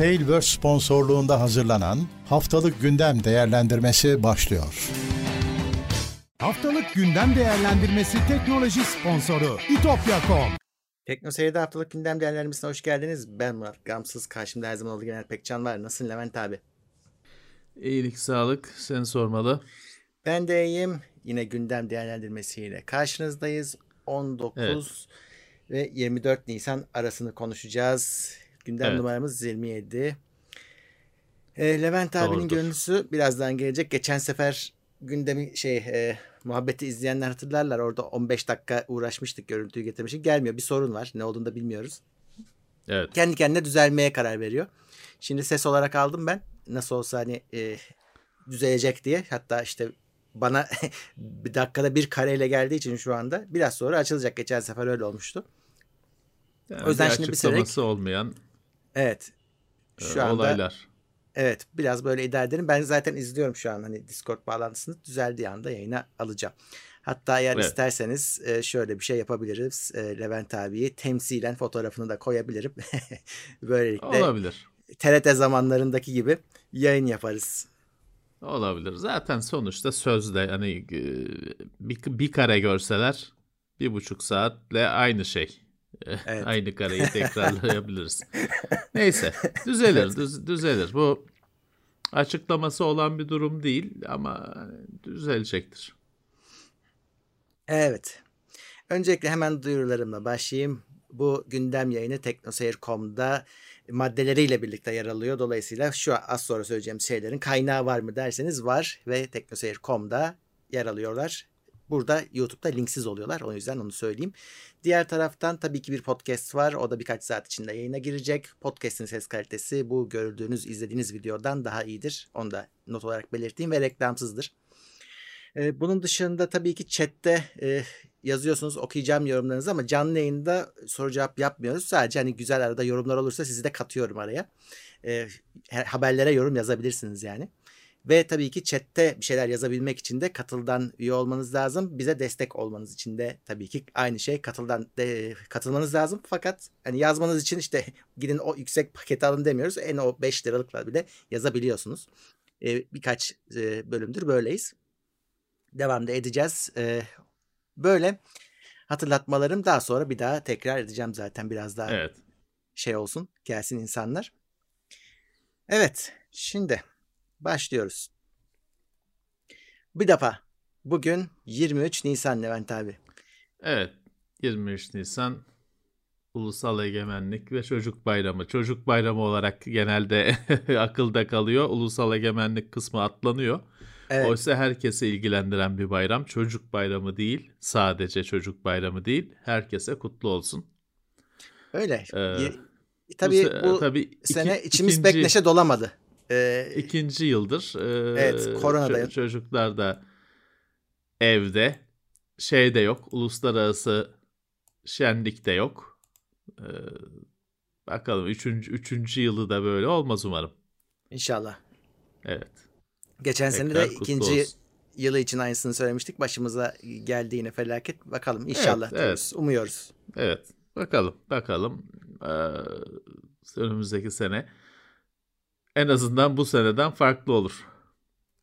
Tailverse sponsorluğunda hazırlanan Haftalık Gündem Değerlendirmesi başlıyor. Haftalık Gündem Değerlendirmesi teknoloji sponsoru itopya.com Tekno Seyir'de haftalık gündem değerlendirmesine hoş geldiniz. Ben Murat Gamsız. Karşımda her zaman olduğu genel Pekcan var. Nasılsın Levent abi? İyilik, sağlık. Seni sormalı. Ben de iyiyim. Yine gündem değerlendirmesiyle karşınızdayız. 19 evet. ve 24 Nisan arasını konuşacağız. Gündem evet. numaramız 27. E, Levent abinin görüntüsü birazdan gelecek. Geçen sefer gündemi şey e, muhabbeti izleyenler hatırlarlar. Orada 15 dakika uğraşmıştık görüntüyü getirmiştik. Gelmiyor. Bir sorun var. Ne olduğunu da bilmiyoruz. Evet. Kendi kendine düzelmeye karar veriyor. Şimdi ses olarak aldım ben. Nasıl olsa hani e, düzelecek diye. Hatta işte bana bir dakikada bir kareyle geldiği için şu anda biraz sonra açılacak. Geçen sefer öyle olmuştu. Yani o yüzden bir şimdi bir seferek olmayan Evet. E, şu anda olaylar. Evet biraz böyle idare edelim. Ben zaten izliyorum şu an hani Discord bağlantısını düzeldiği anda yayına alacağım. Hatta eğer evet. isterseniz e, şöyle bir şey yapabiliriz. E, Levent abiyi temsilen fotoğrafını da koyabilirim. Böylelikle Olabilir. TRT zamanlarındaki gibi yayın yaparız. Olabilir. Zaten sonuçta sözde hani bir, bir kare görseler bir buçuk saatle aynı şey. Evet. Aynı kareyi tekrarlayabiliriz. Neyse düzelir düz, düzelir. Bu açıklaması olan bir durum değil ama düzelecektir. Evet. Öncelikle hemen duyurularımla başlayayım. Bu gündem yayını teknoseyir.com'da maddeleriyle birlikte yer alıyor. Dolayısıyla şu az sonra söyleyeceğim şeylerin kaynağı var mı derseniz var ve teknoseyir.com'da yer alıyorlar. Burada YouTube'da linksiz oluyorlar. O yüzden onu söyleyeyim. Diğer taraftan tabii ki bir podcast var. O da birkaç saat içinde yayına girecek. Podcast'in ses kalitesi bu gördüğünüz, izlediğiniz videodan daha iyidir. Onu da not olarak belirteyim ve reklamsızdır. Ee, bunun dışında tabii ki chatte e, yazıyorsunuz okuyacağım yorumlarınızı ama canlı yayında soru cevap yapmıyoruz. Sadece hani güzel arada yorumlar olursa sizi de katıyorum araya. E, haberlere yorum yazabilirsiniz yani. Ve tabii ki chatte bir şeyler yazabilmek için de katıldan üye olmanız lazım. Bize destek olmanız için de tabii ki aynı şey katıldan de, katılmanız lazım. Fakat hani yazmanız için işte gidin o yüksek paketi alın demiyoruz. En o 5 liralıkla bile yazabiliyorsunuz. Ee, birkaç e, bölümdür böyleyiz. Devam da edeceğiz. Ee, böyle hatırlatmalarım daha sonra bir daha tekrar edeceğim zaten biraz daha evet. şey olsun gelsin insanlar. Evet şimdi başlıyoruz. Bir defa bugün 23 Nisan Levent abi. Evet 23 Nisan Ulusal Egemenlik ve Çocuk Bayramı. Çocuk Bayramı olarak genelde akılda kalıyor. Ulusal Egemenlik kısmı atlanıyor. Evet. Oysa herkese ilgilendiren bir bayram. Çocuk bayramı değil. Sadece çocuk bayramı değil. Herkese kutlu olsun. Öyle. Ee, tabii bu, bu tabii sene iki, içimiz ikinci, pek neşe dolamadı. Ee, ikinci yıldır. E, evet koronadayım. Ç- çocuklar da evde. Şey de yok. Uluslararası şenlik de yok. Ee, bakalım üçüncü, üçüncü yılı da böyle olmaz umarım. İnşallah. Evet. Geçen Tekrar sene de ikinci olsun. yılı için aynısını söylemiştik. Başımıza geldi yine felaket. Bakalım inşallah evet, evet. Umuyoruz. Evet. Bakalım. Bakalım. Ee, önümüzdeki sene en azından bu seneden farklı olur.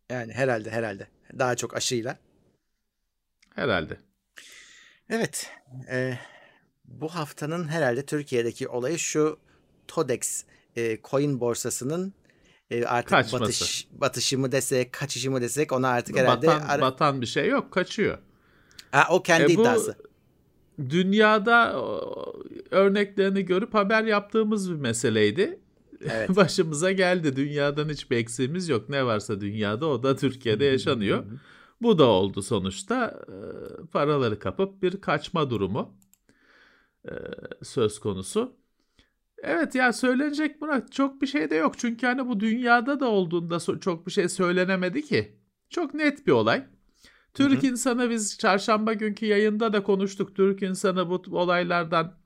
Yani herhalde herhalde. Daha çok aşıyla. Herhalde. Evet. E, bu haftanın herhalde Türkiye'deki olayı şu Todex e, coin borsasının e, artık Kaçması. batış batışı mı desek, kaçışı mı desek ona artık herhalde batan, ara... batan bir şey yok, kaçıyor. Ha, o kendi e, bu, iddiası. Dünyada örneklerini görüp haber yaptığımız bir meseleydi. Evet. Başımıza geldi. Dünyadan hiçbir eksiğimiz yok. Ne varsa dünyada o da Türkiye'de yaşanıyor. Bu da oldu sonuçta. Paraları kapıp bir kaçma durumu söz konusu. Evet ya söylenecek Murat çok bir şey de yok. Çünkü hani bu dünyada da olduğunda çok bir şey söylenemedi ki. Çok net bir olay. Türk hı hı. insanı biz çarşamba günkü yayında da konuştuk. Türk insanı bu olaylardan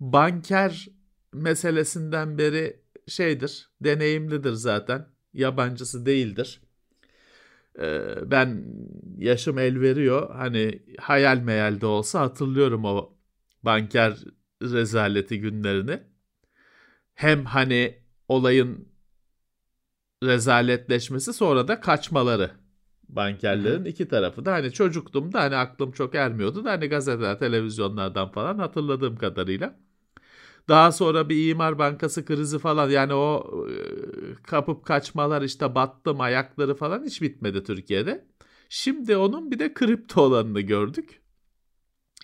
banker meselesinden beri şeydir, deneyimlidir zaten. Yabancısı değildir. Ee, ben yaşım el veriyor. Hani hayal meyal de olsa hatırlıyorum o banker rezaleti günlerini hem hani olayın rezaletleşmesi sonra da kaçmaları bankerlerin iki tarafı da hani çocuktum da hani aklım çok ermiyordu da hani gazeteler, televizyonlardan falan hatırladığım kadarıyla. Daha sonra bir imar bankası krizi falan yani o kapıp kaçmalar işte battım ayakları falan hiç bitmedi Türkiye'de. Şimdi onun bir de kripto olanını gördük.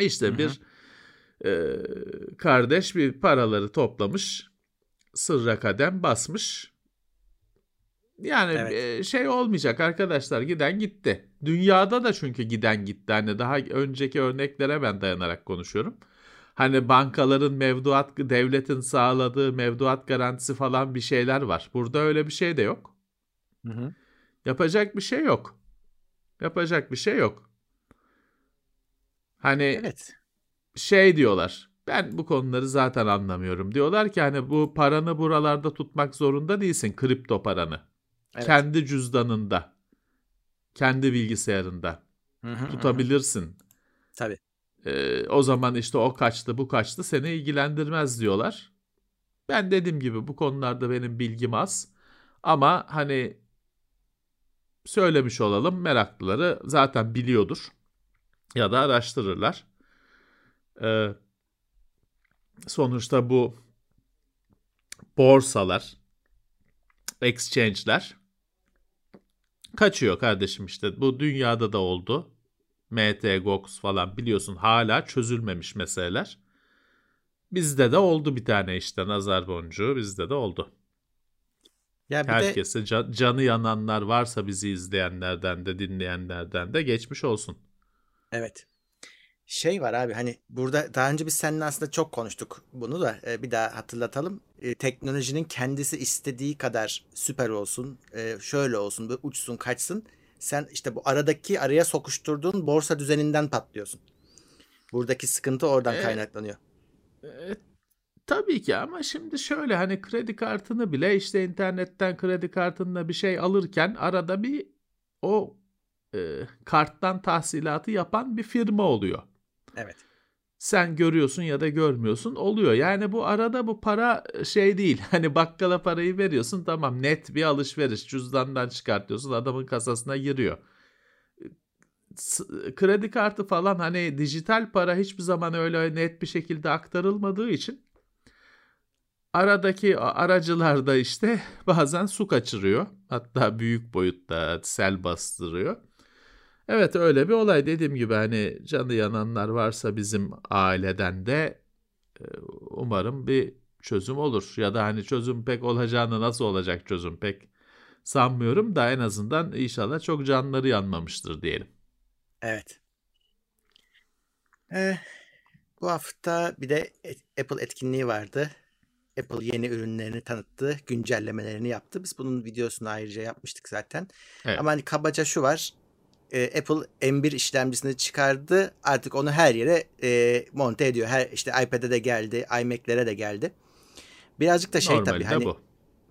İşte Hı-hı. bir e, kardeş bir paraları toplamış sırra kadem basmış. Yani evet. şey olmayacak arkadaşlar giden gitti. Dünyada da çünkü giden gitti. Hani daha önceki örneklere ben dayanarak konuşuyorum. Hani bankaların mevduat, devletin sağladığı mevduat garantisi falan bir şeyler var. Burada öyle bir şey de yok. Hı hı. Yapacak bir şey yok. Yapacak bir şey yok. Hani evet. şey diyorlar. Ben bu konuları zaten anlamıyorum. Diyorlar ki hani bu paranı buralarda tutmak zorunda değilsin. Kripto paranı. Evet. Kendi cüzdanında. Kendi bilgisayarında. Hı hı, tutabilirsin. Hı. Tabii. Ee, o zaman işte o kaçtı bu kaçtı seni ilgilendirmez diyorlar. Ben dediğim gibi bu konularda benim bilgim az. Ama hani söylemiş olalım meraklıları zaten biliyordur. Ya da araştırırlar. Ee, sonuçta bu borsalar, exchange'ler kaçıyor kardeşim işte. Bu dünyada da oldu. MT, GOX falan biliyorsun hala çözülmemiş meseleler. Bizde de oldu bir tane işte nazar boncuğu bizde de oldu. Ya bir Herkese de... can, canı yananlar varsa bizi izleyenlerden de dinleyenlerden de geçmiş olsun. Evet. Şey var abi hani burada daha önce biz seninle aslında çok konuştuk bunu da e, bir daha hatırlatalım. E, teknolojinin kendisi istediği kadar süper olsun, e, şöyle olsun, böyle uçsun, kaçsın sen işte bu aradaki araya sokuşturduğun borsa düzeninden patlıyorsun. Buradaki sıkıntı oradan e, kaynaklanıyor. E, tabii ki ama şimdi şöyle hani kredi kartını bile işte internetten kredi kartında bir şey alırken arada bir o e, karttan tahsilatı yapan bir firma oluyor. Evet sen görüyorsun ya da görmüyorsun oluyor. Yani bu arada bu para şey değil. Hani bakkala parayı veriyorsun tamam net bir alışveriş cüzdandan çıkartıyorsun adamın kasasına giriyor. Kredi kartı falan hani dijital para hiçbir zaman öyle net bir şekilde aktarılmadığı için aradaki aracılar da işte bazen su kaçırıyor. Hatta büyük boyutta sel bastırıyor. Evet öyle bir olay dediğim gibi hani canı yananlar varsa bizim aileden de e, umarım bir çözüm olur. Ya da hani çözüm pek olacağını nasıl olacak çözüm pek sanmıyorum da en azından inşallah çok canları yanmamıştır diyelim. Evet. Ee, bu hafta bir de Apple etkinliği vardı. Apple yeni ürünlerini tanıttı, güncellemelerini yaptı. Biz bunun videosunu ayrıca yapmıştık zaten. Evet. Ama hani kabaca şu var e, Apple M1 işlemcisini çıkardı. Artık onu her yere e, monte ediyor. Her işte iPad'e de geldi, iMac'lere de geldi. Birazcık da şey Normalde tabii hani bu.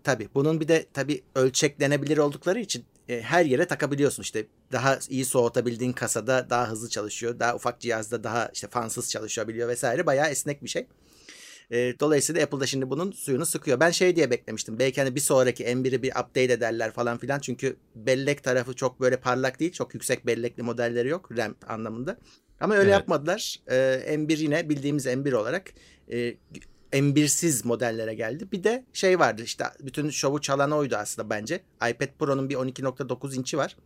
tabii bunun bir de tabii ölçeklenebilir oldukları için e, her yere takabiliyorsun. İşte daha iyi soğutabildiğin kasada daha hızlı çalışıyor. Daha ufak cihazda daha işte fansız çalışabiliyor vesaire. Bayağı esnek bir şey. E, dolayısıyla Apple da şimdi bunun suyunu sıkıyor. Ben şey diye beklemiştim. Belki hani bir sonraki M1'i bir update ederler falan filan. Çünkü bellek tarafı çok böyle parlak değil. Çok yüksek bellekli modelleri yok RAM anlamında. Ama öyle evet. yapmadılar. E, M1 yine bildiğimiz M1 olarak e, M1'siz modellere geldi. Bir de şey vardı işte bütün şovu çalan oydu aslında bence. iPad Pro'nun bir 12.9 inçi var.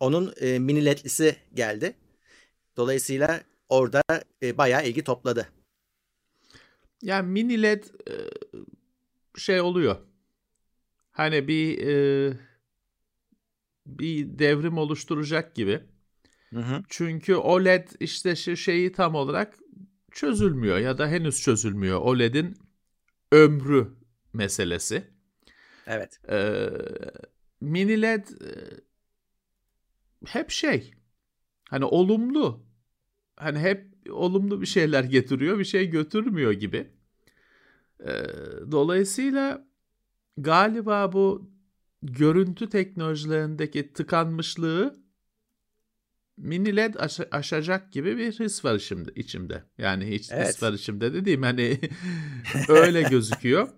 Onun e, mini ledlisi geldi. Dolayısıyla orada e, bayağı ilgi topladı. Yani mini led e, şey oluyor. Hani bir e, bir devrim oluşturacak gibi. Hı hı. Çünkü OLED işte şeyi tam olarak çözülmüyor ya da henüz çözülmüyor. OLED'in ömrü meselesi. Evet. Ee, mini LED e, hep şey hani olumlu hani hep olumlu bir şeyler getiriyor, bir şey götürmüyor gibi. Ee, dolayısıyla galiba bu görüntü teknolojilerindeki tıkanmışlığı mini led aş- aşacak gibi bir his var şimdi içimde. Yani hiç evet. his var içimde dediğim hani öyle gözüküyor.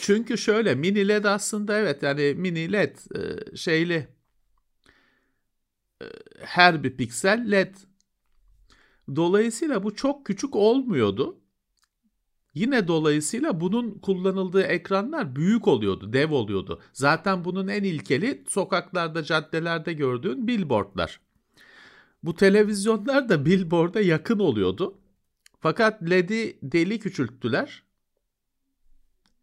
Çünkü şöyle mini led aslında evet yani mini led e, şeyli e, her bir piksel led. Dolayısıyla bu çok küçük olmuyordu. Yine dolayısıyla bunun kullanıldığı ekranlar büyük oluyordu, dev oluyordu. Zaten bunun en ilkeli sokaklarda, caddelerde gördüğün billboardlar. Bu televizyonlar da billboard'a yakın oluyordu. Fakat LED'i deli küçülttüler.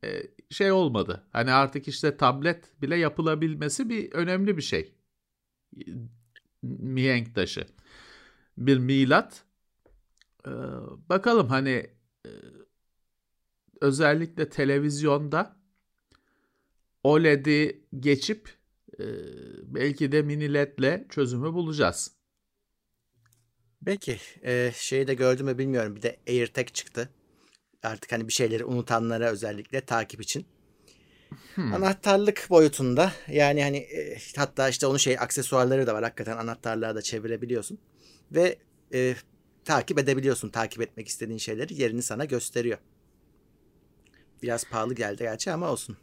Ee, şey olmadı. Hani artık işte tablet bile yapılabilmesi bir önemli bir şey. Mihenk taşı. Bir milat. Ee, bakalım hani e, özellikle televizyonda OLED'i geçip e, belki de mini LED'le çözümü bulacağız. Peki e, şeyi de gördüm mü bilmiyorum bir de AirTag çıktı. Artık hani bir şeyleri unutanlara özellikle takip için. Hmm. Anahtarlık boyutunda yani hani e, hatta işte onun şey aksesuarları da var hakikaten anahtarlığa da çevirebiliyorsun. Ve e, takip edebiliyorsun takip etmek istediğin şeyleri yerini sana gösteriyor. Biraz pahalı geldi gerçi ama olsun.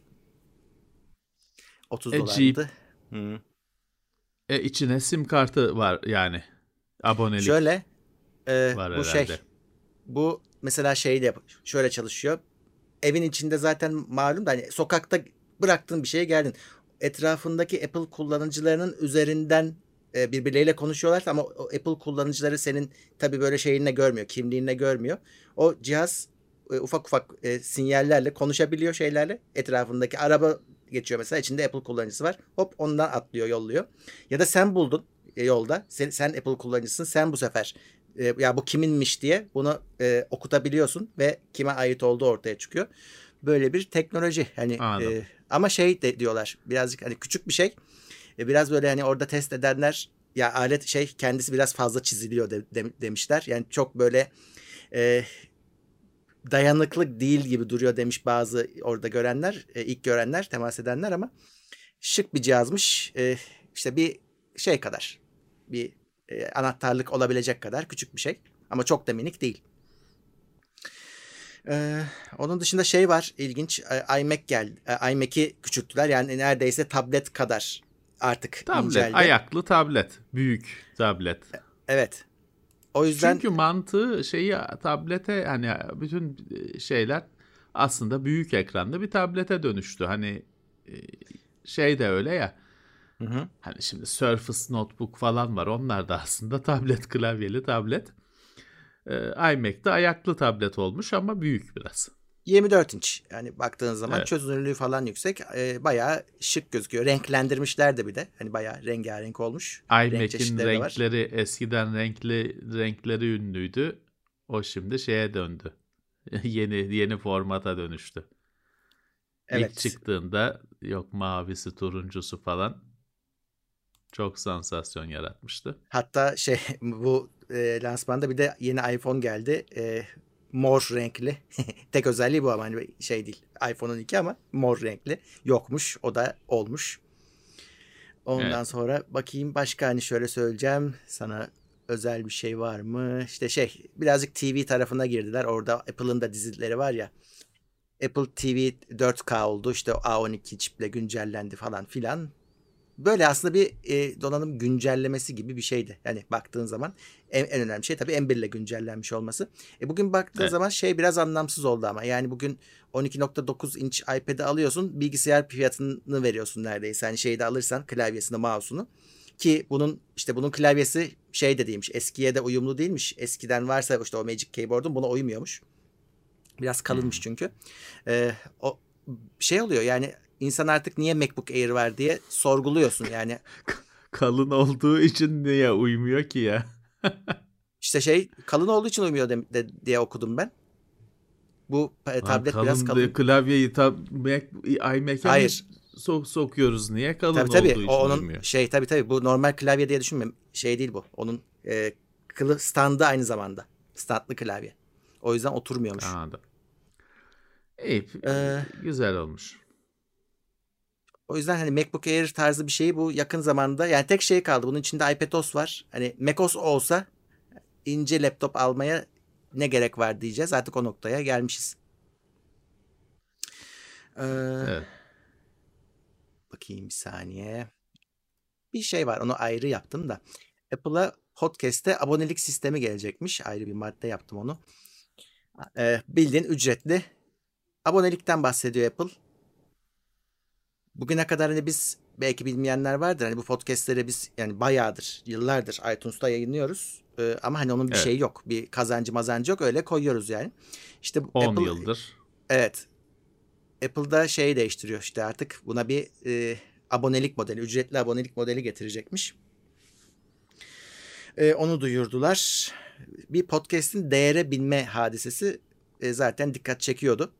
30 e, dolardı. Hı. E, içine sim kartı var yani. Abonelik. Şöyle e, var bu şey, herhalde. şey bu mesela şey de şöyle çalışıyor. Evin içinde zaten malum da hani sokakta bıraktığın bir şeye geldin. Etrafındaki Apple kullanıcılarının üzerinden e, birbirleriyle konuşuyorlar ama o Apple kullanıcıları senin tabii böyle şeyinle görmüyor, kimliğinle görmüyor. O cihaz e, ufak ufak e, sinyallerle konuşabiliyor şeylerle. Etrafındaki araba geçiyor mesela içinde Apple kullanıcısı var. Hop ondan atlıyor, yolluyor. Ya da sen buldun e, yolda. Sen, sen Apple kullanıcısın. Sen bu sefer e, ya bu kiminmiş diye bunu e, okutabiliyorsun ve kime ait olduğu ortaya çıkıyor. Böyle bir teknoloji. Hani e, ama şey de diyorlar. Birazcık hani küçük bir şey. E, biraz böyle hani orada test edenler ya alet şey kendisi biraz fazla çiziliyor de, de, demişler. Yani çok böyle e, dayanıklı değil gibi duruyor demiş bazı orada görenler, e, ilk görenler, temas edenler ama şık bir cihazmış. E, işte bir şey kadar, bir e, anahtarlık olabilecek kadar küçük bir şey ama çok da minik değil. Ee, onun dışında şey var ilginç e, iMac geldi. E, iMac'i küçülttüler yani neredeyse tablet kadar artık tablet, inceldi. Ayaklı tablet, büyük tablet. Evet. O yüzden Çünkü mantığı şeyi tablete hani bütün şeyler aslında büyük ekranda bir tablete dönüştü. Hani e, şey de öyle ya. Hı hı. Hani şimdi Surface Notebook falan var. Onlar da aslında tablet klavyeli tablet. Ee, iMac de ayaklı tablet olmuş ama büyük biraz. 24 inç. Yani baktığın zaman evet. çözünürlüğü falan yüksek. E, bayağı şık gözüküyor. Renklendirmişler de bir de. Hani bayağı rengarenk olmuş. iMac'in Renk renkleri eskiden renkli renkleri ünlüydü. O şimdi şeye döndü. yeni yeni formata dönüştü. Evet. İlk çıktığında yok mavisi, turuncusu falan çok sansasyon yaratmıştı. Hatta şey bu e, lansmanda bir de yeni iPhone geldi. E, mor renkli. Tek özelliği bu ama hani şey değil. iPhone'un iki ama mor renkli. Yokmuş. O da olmuş. Ondan evet. sonra bakayım başka hani şöyle söyleyeceğim. Sana özel bir şey var mı? İşte şey birazcık TV tarafına girdiler. Orada Apple'ın da dizileri var ya. Apple TV 4K oldu. İşte A12 çiple güncellendi falan filan böyle aslında bir e, donanım güncellemesi gibi bir şeydi. Yani baktığın zaman en, en önemli şey tabii M1 ile güncellenmiş olması. E, bugün baktığın evet. zaman şey biraz anlamsız oldu ama. Yani bugün 12.9 inç iPad'i alıyorsun bilgisayar fiyatını veriyorsun neredeyse. Hani şeyde alırsan klavyesini mouse'unu. Ki bunun işte bunun klavyesi şey de değilmiş eskiye de uyumlu değilmiş. Eskiden varsa işte o Magic Keyboard'un buna uymuyormuş. Biraz kalınmış hmm. çünkü. Ee, o şey oluyor yani insan artık niye MacBook Air var diye sorguluyorsun yani. kalın olduğu için niye uymuyor ki ya? İşte şey kalın olduğu için uymuyor de, de, diye okudum ben. Bu e, tablet kalın biraz kalın. Klavyeyi tab Mac, iMac'e Hayır. sok sokuyoruz niye kalın tabii, tabii. olduğu için o onun uymuyor. Şey tabii tabii bu normal klavye diye düşünme. Şey değil bu. Onun e, kılı standı aynı zamanda. Standlı klavye. O yüzden oturmuyormuş. Anladım. İyi. Ee, güzel olmuş. O yüzden hani MacBook Air tarzı bir şeyi bu yakın zamanda yani tek şey kaldı. Bunun içinde iPadOS var. Hani macOS olsa ince laptop almaya ne gerek var diyeceğiz. Artık o noktaya gelmişiz. Ee, evet. Bakayım bir saniye. Bir şey var onu ayrı yaptım da. Apple'a podcast'te abonelik sistemi gelecekmiş. Ayrı bir madde yaptım onu. Ee, bildiğin ücretli abonelikten bahsediyor Apple. Bugüne kadar hani biz belki bilmeyenler vardır. Hani bu podcast'leri biz yani bayağıdır, yıllardır iTunes'ta yayınlıyoruz. Ee, ama hani onun bir evet. şeyi yok. Bir kazancı mazancı yok. Öyle koyuyoruz yani. İşte 10 Apple, yıldır. Evet. Apple'da şey değiştiriyor işte artık buna bir e, abonelik modeli, ücretli abonelik modeli getirecekmiş. E, onu duyurdular. Bir podcast'in değere binme hadisesi e, zaten dikkat çekiyordu.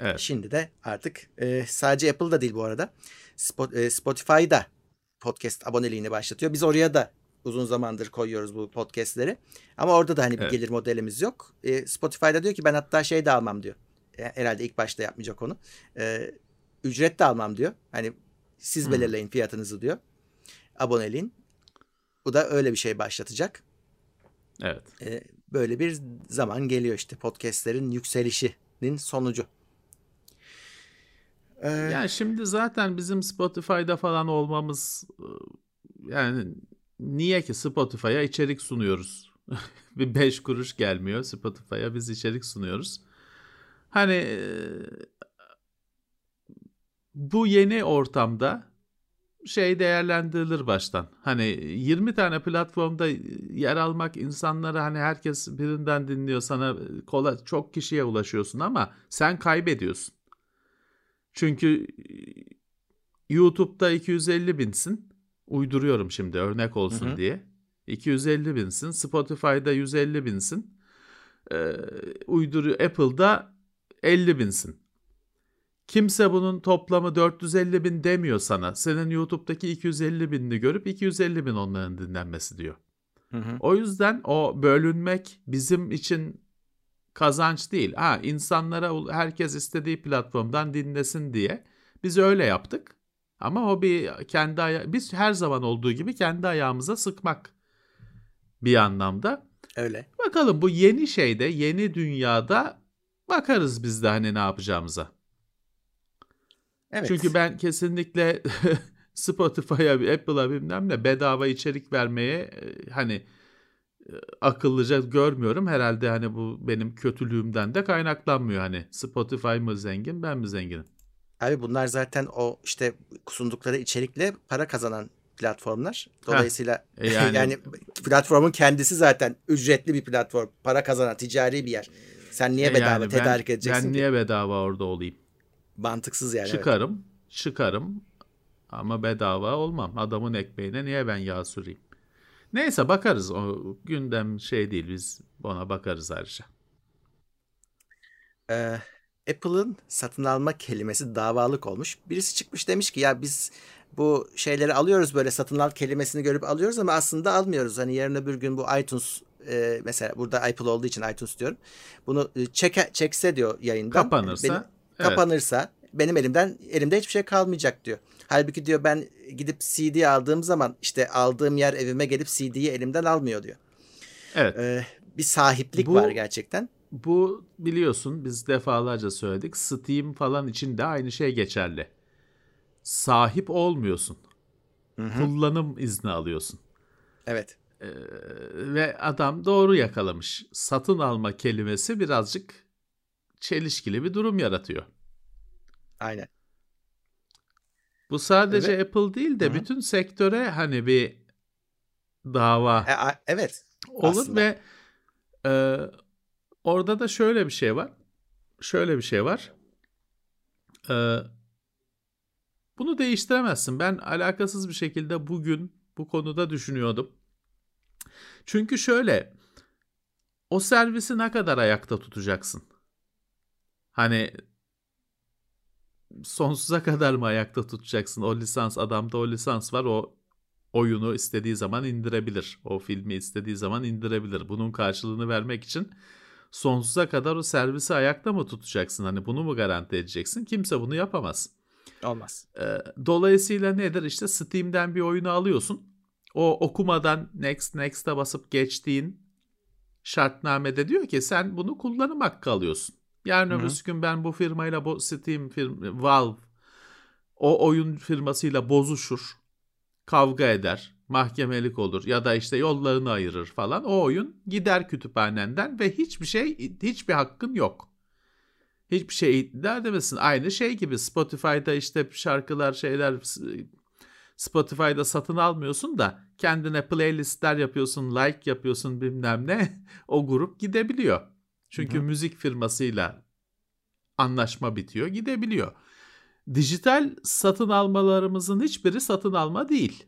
Evet. Şimdi de artık e, sadece Apple'da değil bu arada. Spot, e, Spotify'da podcast aboneliğini başlatıyor. Biz oraya da uzun zamandır koyuyoruz bu podcastleri. Ama orada da hani bir evet. gelir modelimiz yok. E, Spotify'da diyor ki ben hatta şey de almam diyor. E, herhalde ilk başta yapmayacak onu. E, ücret de almam diyor. Hani siz hmm. belirleyin fiyatınızı diyor. Aboneliğin. Bu da öyle bir şey başlatacak. Evet. E, böyle bir zaman geliyor işte podcastlerin yükselişinin sonucu. Ee, yani şimdi zaten bizim Spotify'da falan olmamız yani niye ki Spotify'a içerik sunuyoruz? bir 5 kuruş gelmiyor Spotify'a biz içerik sunuyoruz. Hani bu yeni ortamda şey değerlendirilir baştan. Hani 20 tane platformda yer almak insanları hani herkes birinden dinliyor sana kolay çok kişiye ulaşıyorsun ama sen kaybediyorsun. Çünkü YouTube'da 250 binsin. Uyduruyorum şimdi örnek olsun hı hı. diye. 250 binsin. Spotify'da 150 binsin. Ee, uyduruyor. Apple'da 50 binsin. Kimse bunun toplamı 450 bin demiyor sana. Senin YouTube'daki 250 binini görüp 250 bin onların dinlenmesi diyor. Hı hı. O yüzden o bölünmek bizim için kazanç değil. Ha insanlara herkes istediği platformdan dinlesin diye biz öyle yaptık. Ama o bir kendi aya biz her zaman olduğu gibi kendi ayağımıza sıkmak bir anlamda. Öyle. Bakalım bu yeni şeyde, yeni dünyada bakarız biz de hani ne yapacağımıza. Evet. Çünkü ben kesinlikle Spotify'a, Apple'a bilmem ne bedava içerik vermeye e, hani akıllıca görmüyorum. Herhalde hani bu benim kötülüğümden de kaynaklanmıyor hani. Spotify mı zengin ben mi zenginim? Abi bunlar zaten o işte sundukları içerikle para kazanan platformlar. Dolayısıyla e yani, yani platformun kendisi zaten ücretli bir platform. Para kazanan ticari bir yer. Sen niye bedava yani tedarik ben, edeceksin? Ben niye bedava orada olayım? Mantıksız yani. Çıkarım, evet. çıkarım ama bedava olmam. Adamın ekmeğine niye ben yağ süreyim? Neyse bakarız. O gündem şey değil. Biz ona bakarız ayrıca. Ee, Apple'ın satın alma kelimesi davalık olmuş. Birisi çıkmış demiş ki ya biz bu şeyleri alıyoruz böyle satın al kelimesini görüp alıyoruz ama aslında almıyoruz. Hani yarın öbür gün bu iTunes e, mesela burada Apple olduğu için iTunes diyorum. Bunu e, çeke, çekse diyor yayından. Kapanırsa. Benim, evet. Kapanırsa benim elimden elimde hiçbir şey kalmayacak diyor. Halbuki diyor ben gidip CD aldığım zaman işte aldığım yer evime gelip CD'yi elimden almıyor diyor. Evet. Ee, bir sahiplik bu, var gerçekten. Bu biliyorsun biz defalarca söyledik. Steam falan için de aynı şey geçerli. Sahip olmuyorsun. Hı-hı. Kullanım izni alıyorsun. Evet. Ee, ve adam doğru yakalamış. Satın alma kelimesi birazcık çelişkili bir durum yaratıyor. Aynen. Bu sadece evet. Apple değil de Hı-hı. bütün sektöre hani bir dava. E, a- evet. Olur aslında. ve e, orada da şöyle bir şey var. Şöyle bir şey var. E, bunu değiştiremezsin. Ben alakasız bir şekilde bugün bu konuda düşünüyordum. Çünkü şöyle o servisi ne kadar ayakta tutacaksın? Hani sonsuza kadar mı ayakta tutacaksın? O lisans adamda o lisans var. O oyunu istediği zaman indirebilir. O filmi istediği zaman indirebilir. Bunun karşılığını vermek için sonsuza kadar o servisi ayakta mı tutacaksın? Hani bunu mu garanti edeceksin? Kimse bunu yapamaz. Olmaz. Ee, dolayısıyla nedir? İşte Steam'den bir oyunu alıyorsun. O okumadan next next'a basıp geçtiğin şartnamede diyor ki sen bunu kullanım hakkı alıyorsun. Yarın öbür gün ben bu firmayla bu Steam firm Valve o oyun firmasıyla bozuşur, kavga eder, mahkemelik olur ya da işte yollarını ayırır falan. O oyun gider kütüphanenden ve hiçbir şey hiçbir hakkın yok. Hiçbir şey iddia edemezsin. Aynı şey gibi Spotify'da işte şarkılar şeyler Spotify'da satın almıyorsun da kendine playlistler yapıyorsun, like yapıyorsun bilmem ne. O grup gidebiliyor. Çünkü Hı-hı. müzik firmasıyla anlaşma bitiyor, gidebiliyor. Dijital satın almalarımızın hiçbiri satın alma değil.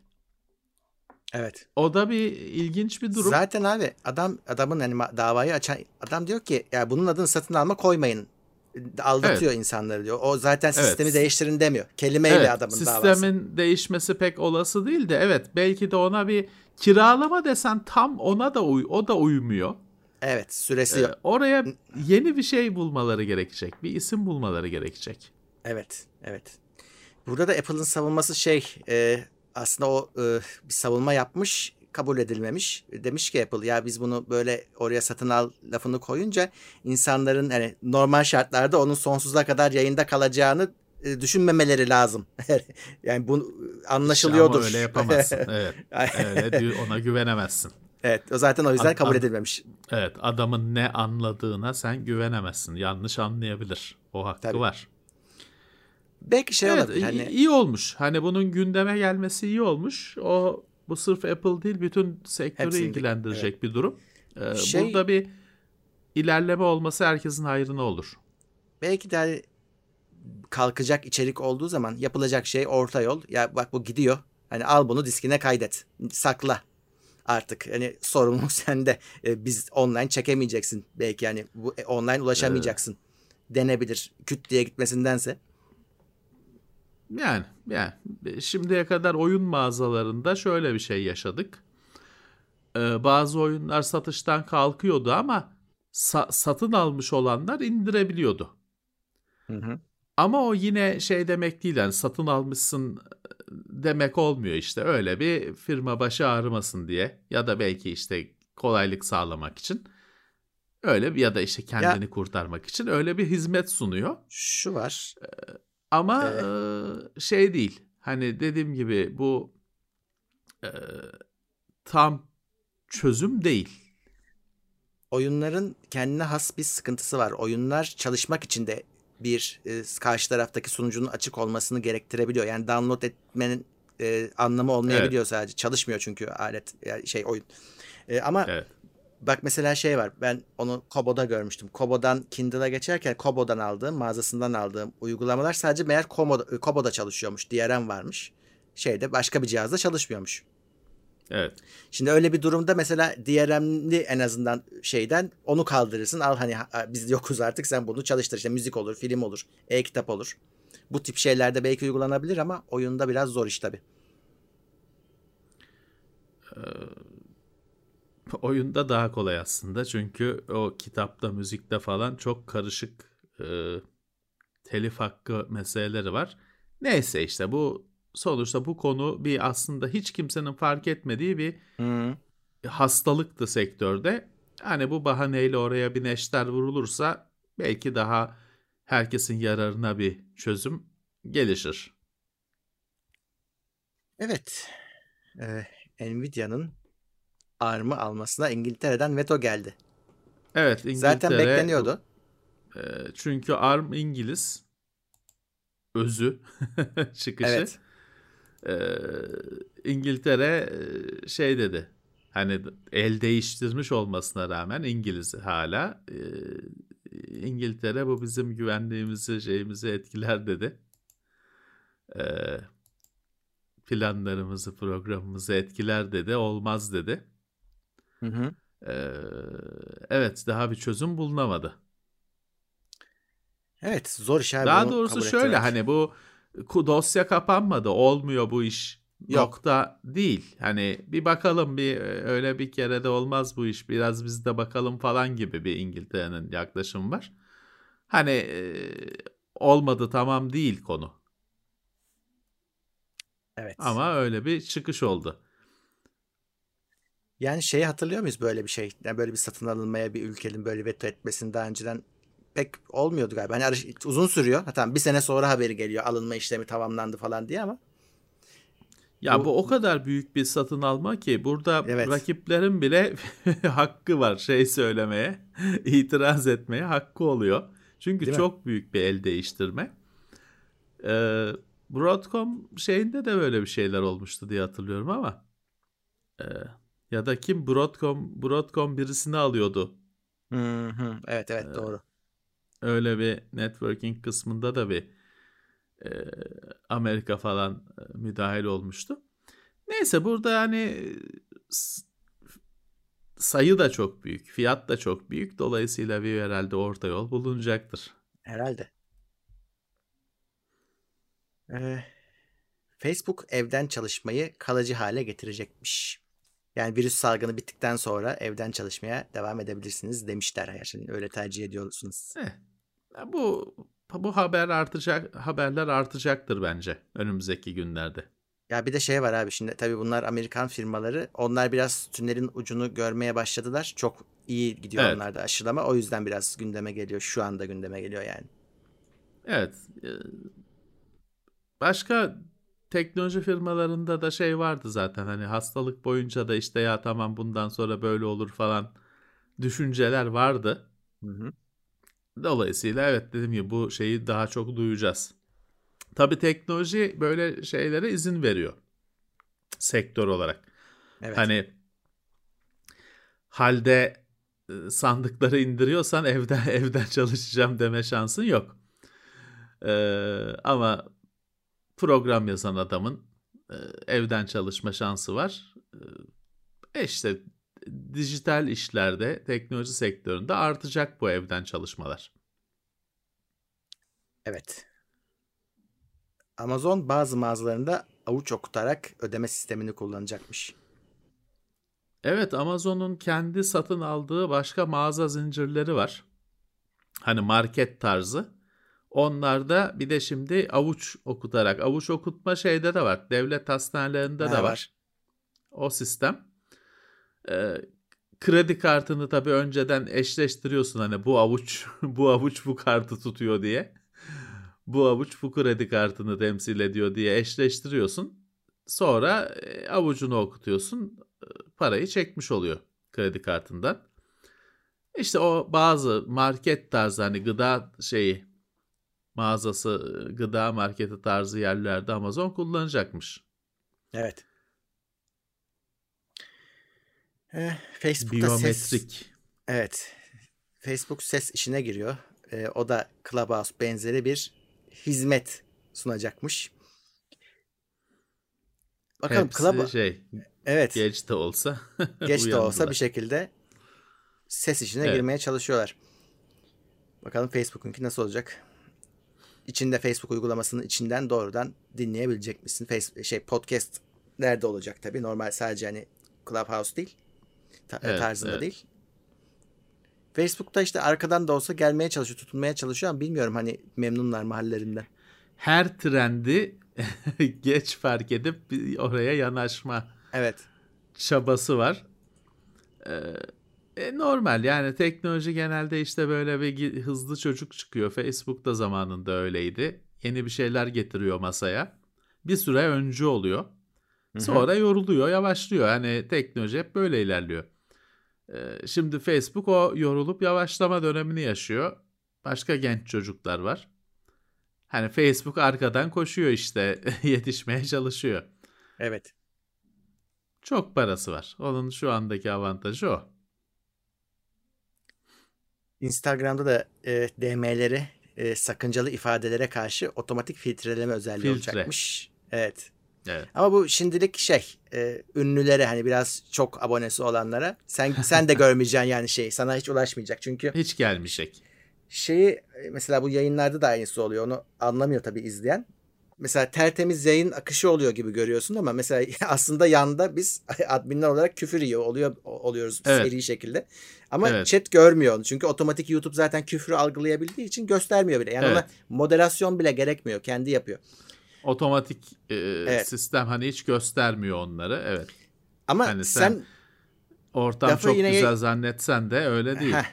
Evet. O da bir ilginç bir durum. Zaten abi adam adamın hani davayı açan adam diyor ki ya bunun adını satın alma koymayın. Aldatıyor evet. insanları diyor. O zaten sistemi evet. değiştirin demiyor. Kelimeyle evet, adamın sistemin davası. Sistemin değişmesi pek olası değil de evet belki de ona bir kiralama desen tam ona da uy o da uymuyor. Evet süresi ee, Oraya yeni bir şey bulmaları gerekecek. Bir isim bulmaları gerekecek. Evet evet. Burada da Apple'ın savunması şey e, aslında o e, bir savunma yapmış kabul edilmemiş. Demiş ki Apple ya biz bunu böyle oraya satın al lafını koyunca insanların hani normal şartlarda onun sonsuza kadar yayında kalacağını e, düşünmemeleri lazım. yani bu anlaşılıyordur. Ama öyle yapamazsın. Evet. öyle ona güvenemezsin. Evet, o zaten o yüzden kabul edilmemiş. Evet, adamın ne anladığına sen güvenemezsin. Yanlış anlayabilir. O hakkı Tabii. var. Belki şey evet, olabilir. Hani... iyi olmuş. Hani bunun gündeme gelmesi iyi olmuş. O bu sırf Apple değil bütün sektörü Hepsini, ilgilendirecek evet. bir durum. Ee, şey, burada bir ilerleme olması herkesin hayrına olur. Belki de hani kalkacak içerik olduğu zaman yapılacak şey orta yol. Ya bak bu gidiyor. Hani al bunu diskine kaydet. Sakla artık. Hani sorumluluk sende. Ee, biz online çekemeyeceksin. Belki yani bu e, online ulaşamayacaksın. Evet. Denebilir. Küt diye gitmesindense. Yani, yani şimdiye kadar oyun mağazalarında şöyle bir şey yaşadık. Ee, bazı oyunlar satıştan kalkıyordu ama sa- satın almış olanlar indirebiliyordu. Hı hı. Ama o yine şey demek değil yani satın almışsın demek olmuyor işte öyle bir firma başı ağrımasın diye ya da belki işte kolaylık sağlamak için öyle ya da işte kendini ya, kurtarmak için öyle bir hizmet sunuyor. Şu var. Ee, ama ee, şey değil. Hani dediğim gibi bu e, tam çözüm değil. Oyunların kendine has bir sıkıntısı var. Oyunlar çalışmak için de bir e, karşı taraftaki sunucunun açık olmasını gerektirebiliyor. Yani download etmenin e, anlamı olmayabiliyor evet. sadece. Çalışmıyor çünkü alet yani şey oyun. E, ama evet. Bak mesela şey var. Ben onu Kobo'da görmüştüm. Kobo'dan Kindle'a geçerken Kobo'dan aldığım, mağazasından aldığım uygulamalar sadece meğer Kobo'da, Kobo'da çalışıyormuş. DRM varmış. Şeyde başka bir cihazda çalışmıyormuş. Evet. Şimdi öyle bir durumda mesela DRM'li en azından şeyden onu kaldırırsın. Al hani biz yokuz artık sen bunu çalıştır. İşte müzik olur, film olur, e-kitap olur. Bu tip şeylerde belki uygulanabilir ama oyunda biraz zor iş tabii. Ee, oyunda daha kolay aslında. Çünkü o kitapta, müzikte falan çok karışık e, telif hakkı meseleleri var. Neyse işte bu sonuçta bu konu bir aslında hiç kimsenin fark etmediği bir Hı. hastalıktı sektörde. Hani bu bahaneyle oraya bir neşter vurulursa belki daha herkesin yararına bir çözüm gelişir. Evet. Ee, Nvidia'nın ARM'ı almasına İngiltere'den veto geldi. Evet İngiltere. Zaten bekleniyordu. E, çünkü ARM İngiliz özü çıkışı. Evet. E, İngiltere e, şey dedi. Hani el değiştirmiş olmasına rağmen İngiliz hala e, İngiltere bu bizim güvenliğimizi şeyimizi etkiler dedi. E, planlarımızı programımızı etkiler dedi olmaz dedi. Hı hı. Ee, evet daha bir çözüm bulunamadı. Evet zor iş abi. Daha doğrusu şöyle ettirmek. hani bu dosya kapanmadı olmuyor bu iş. Yok. Nokta değil. Hani bir bakalım bir öyle bir kere de olmaz bu iş. Biraz biz de bakalım falan gibi bir İngiltere'nin yaklaşımı var. Hani e, olmadı tamam değil konu. Evet. Ama öyle bir çıkış oldu. Yani şeyi hatırlıyor muyuz böyle bir şey? Yani böyle bir satın alınmaya bir ülkenin böyle veto etmesini daha önceden pek olmuyordu galiba. Hani uzun sürüyor. Hatta bir sene sonra haberi geliyor alınma işlemi tamamlandı falan diye ama. Ya bu, bu o kadar büyük bir satın alma ki burada evet. rakiplerin bile hakkı var şey söylemeye, itiraz etmeye hakkı oluyor. Çünkü Değil çok mi? büyük bir el değiştirme. Ee, Broadcom şeyinde de böyle bir şeyler olmuştu diye hatırlıyorum ama e, ya da kim Broadcom Broadcom birisini alıyordu. Hı hı. Evet evet ee, doğru. Öyle bir networking kısmında da bir e, Amerika falan e, müdahil olmuştu. Neyse burada yani sayı da çok büyük, fiyat da çok büyük. Dolayısıyla bir herhalde orta yol bulunacaktır. Herhalde. Ee, Facebook evden çalışmayı kalıcı hale getirecekmiş. Yani virüs salgını bittikten sonra evden çalışmaya devam edebilirsiniz demişler. Yani öyle tercih ediyorsunuz. Eh, bu bu haber artacak haberler artacaktır bence önümüzdeki günlerde. Ya bir de şey var abi şimdi tabii bunlar Amerikan firmaları. Onlar biraz tünelin ucunu görmeye başladılar. Çok iyi gidiyor evet. onlarda aşılama. O yüzden biraz gündeme geliyor. Şu anda gündeme geliyor yani. Evet. E, başka teknoloji firmalarında da şey vardı zaten. Hani hastalık boyunca da işte ya tamam bundan sonra böyle olur falan düşünceler vardı. Hı hı. Dolayısıyla evet dedim ya bu şeyi daha çok duyacağız. Tabii teknoloji böyle şeylere izin veriyor. Sektör olarak. Evet. Hani halde e, sandıkları indiriyorsan evden evden çalışacağım deme şansın yok. Ee, ama program yazan adamın e, evden çalışma şansı var. E işte dijital işlerde, teknoloji sektöründe artacak bu evden çalışmalar. Evet. Amazon bazı mağazalarında avuç okutarak ödeme sistemini kullanacakmış. Evet Amazon'un kendi satın aldığı başka mağaza zincirleri var. Hani market tarzı. Onlarda bir de şimdi avuç okutarak, avuç okutma şeyde de var. Devlet hastanelerinde de var. var. O sistem. Ee, kredi kartını tabii önceden eşleştiriyorsun hani bu avuç bu avuç bu kartı tutuyor diye bu avuç bu kredi kartını temsil ediyor diye eşleştiriyorsun. Sonra e, avucunu okutuyorsun. E, parayı çekmiş oluyor kredi kartından. İşte o bazı market tarzı hani gıda şeyi mağazası e, gıda marketi tarzı yerlerde Amazon kullanacakmış. Evet. Ee, Facebook'ta Biyometrik. Ses, evet. Facebook ses işine giriyor. Ee, o da Clubhouse benzeri bir hizmet sunacakmış. Bakalım Hepsi Club... şey. Evet. Geç de olsa. geç de olsa bir şekilde ses işine evet. girmeye çalışıyorlar. Bakalım Facebook'unki nasıl olacak? İçinde Facebook uygulamasının içinden doğrudan dinleyebilecek misin? Face, şey podcast nerede olacak tabii. Normal sadece hani Clubhouse değil. Ta- evet, tarzında evet. değil. Facebook'ta işte arkadan da olsa gelmeye çalışıyor, tutunmaya çalışıyor ama bilmiyorum hani memnunlar mı hallerinden. Her trendi geç fark edip oraya yanaşma evet. çabası var. Ee, e, normal yani teknoloji genelde işte böyle bir hızlı çocuk çıkıyor. Facebook da zamanında öyleydi. Yeni bir şeyler getiriyor masaya. Bir süre öncü oluyor. Sonra yoruluyor, yavaşlıyor. Yani teknoloji hep böyle ilerliyor. Ee, şimdi Facebook o yorulup yavaşlama dönemini yaşıyor. Başka genç çocuklar var. Hani Facebook arkadan koşuyor işte yetişmeye çalışıyor. Evet. Çok parası var. Onun şu andaki avantajı o. Instagram'da da e, DM'leri e, sakıncalı ifadelere karşı otomatik filtreleme özelliği Filtre. olacakmış. Evet. Evet. Ama bu şimdilik şey e, ünlülere hani biraz çok abonesi olanlara sen sen de görmeyeceksin yani şey sana hiç ulaşmayacak çünkü hiç gelmeyecek. Şeyi e, mesela bu yayınlarda da aynısı oluyor onu anlamıyor tabii izleyen. Mesela tertemiz yayın akışı oluyor gibi görüyorsun ama mesela aslında yanda biz adminler olarak küfür yiyor oluyor oluyoruz evet. seri şekilde. Ama evet. chat görmüyor onu. Çünkü otomatik YouTube zaten küfrü algılayabildiği için göstermiyor bile. Yani evet. ona moderasyon bile gerekmiyor. Kendi yapıyor otomatik e, evet. sistem hani hiç göstermiyor onları. Evet. Ama hani sen, sen ortam çok yine... güzel zannetsen de öyle değil. Heh,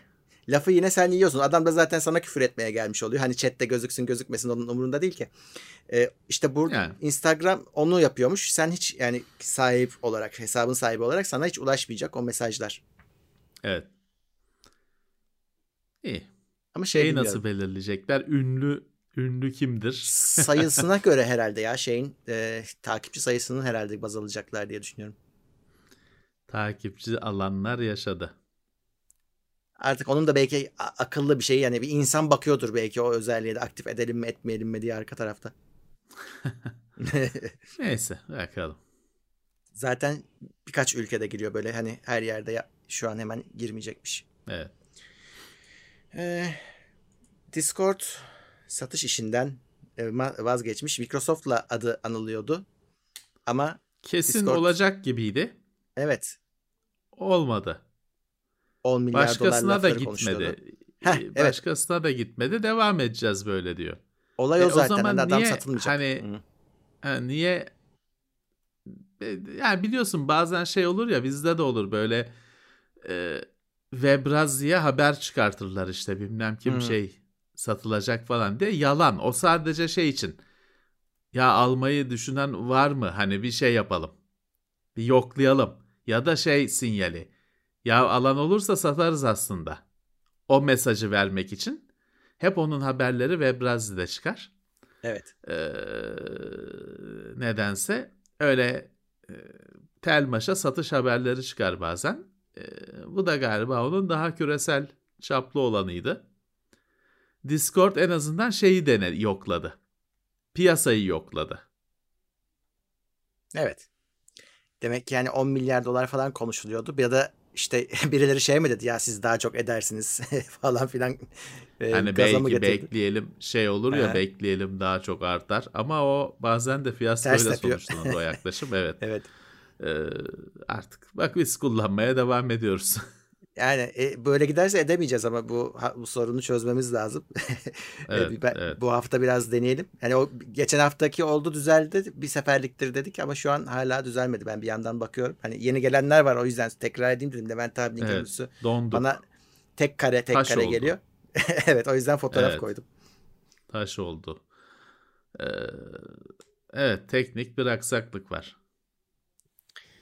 lafı yine sen yiyorsun. Adam da zaten sana küfür etmeye gelmiş oluyor. Hani chatte gözüksün gözükmesin onun umurunda değil ki. Ee, işte burada yani. Instagram onu yapıyormuş. Sen hiç yani sahip olarak hesabın sahibi olarak sana hiç ulaşmayacak o mesajlar. Evet. İyi. Ama şey Şeyi nasıl belirleyecekler? Ünlü ünlü kimdir? Sayısına göre herhalde ya şeyin e, takipçi sayısının herhalde baz alacaklar diye düşünüyorum. Takipçi alanlar yaşadı. Artık onun da belki akıllı bir şey yani bir insan bakıyordur belki o özelliğe de aktif edelim mi etmeyelim mi diye arka tarafta. Neyse bakalım. Zaten birkaç ülkede giriyor böyle hani her yerde ya, şu an hemen girmeyecekmiş. Evet. Ee, Discord satış işinden e, vazgeçmiş. Microsoft'la adı anılıyordu. Ama kesin Discord... olacak gibiydi. Evet. Olmadı. 10 milyar Başkasına da gitmedi. Heh, evet. Başkasına da gitmedi. Devam edeceğiz böyle diyor. Olay e, o zaten. O zaman adam niye, satılmayacak. Hani, hani niye e, yani biliyorsun bazen şey olur ya bizde de olur böyle e, Webraz diye haber çıkartırlar işte bilmem kim hmm. şey satılacak falan diye yalan. O sadece şey için ya almayı düşünen var mı? Hani bir şey yapalım. Bir yoklayalım. Ya da şey sinyali. Ya alan olursa satarız aslında. O mesajı vermek için. Hep onun haberleri Webrazi'de çıkar. Evet. Ee, nedense öyle e, telmaşa satış haberleri çıkar bazen. E, bu da galiba onun daha küresel çaplı olanıydı. Discord en azından şeyi dene yokladı. Piyasayı yokladı. Evet. Demek ki yani 10 milyar dolar falan konuşuluyordu. Ya da işte birileri şey mi dedi ya siz daha çok edersiniz falan filan. E, hani belki bekleyelim şey olur ya bekleyelim daha çok artar. Ama o bazen de fiyaskoyla sonuçlanır o yaklaşım. Evet. evet. Ee, artık bak biz kullanmaya devam ediyoruz. Yani e, böyle giderse edemeyeceğiz ama bu bu sorunu çözmemiz lazım. E, evet, ben, evet. Bu hafta biraz deneyelim. Yani o geçen haftaki oldu düzeldi. Bir seferliktir dedik ama şu an hala düzelmedi. Ben bir yandan bakıyorum. Hani yeni gelenler var o yüzden tekrar edeyim dedim. Levent abinin evet, görüntüsü bana tek kare tek Taş kare oldu. geliyor. evet o yüzden fotoğraf evet. koydum. Taş oldu. Ee, evet teknik bir aksaklık var.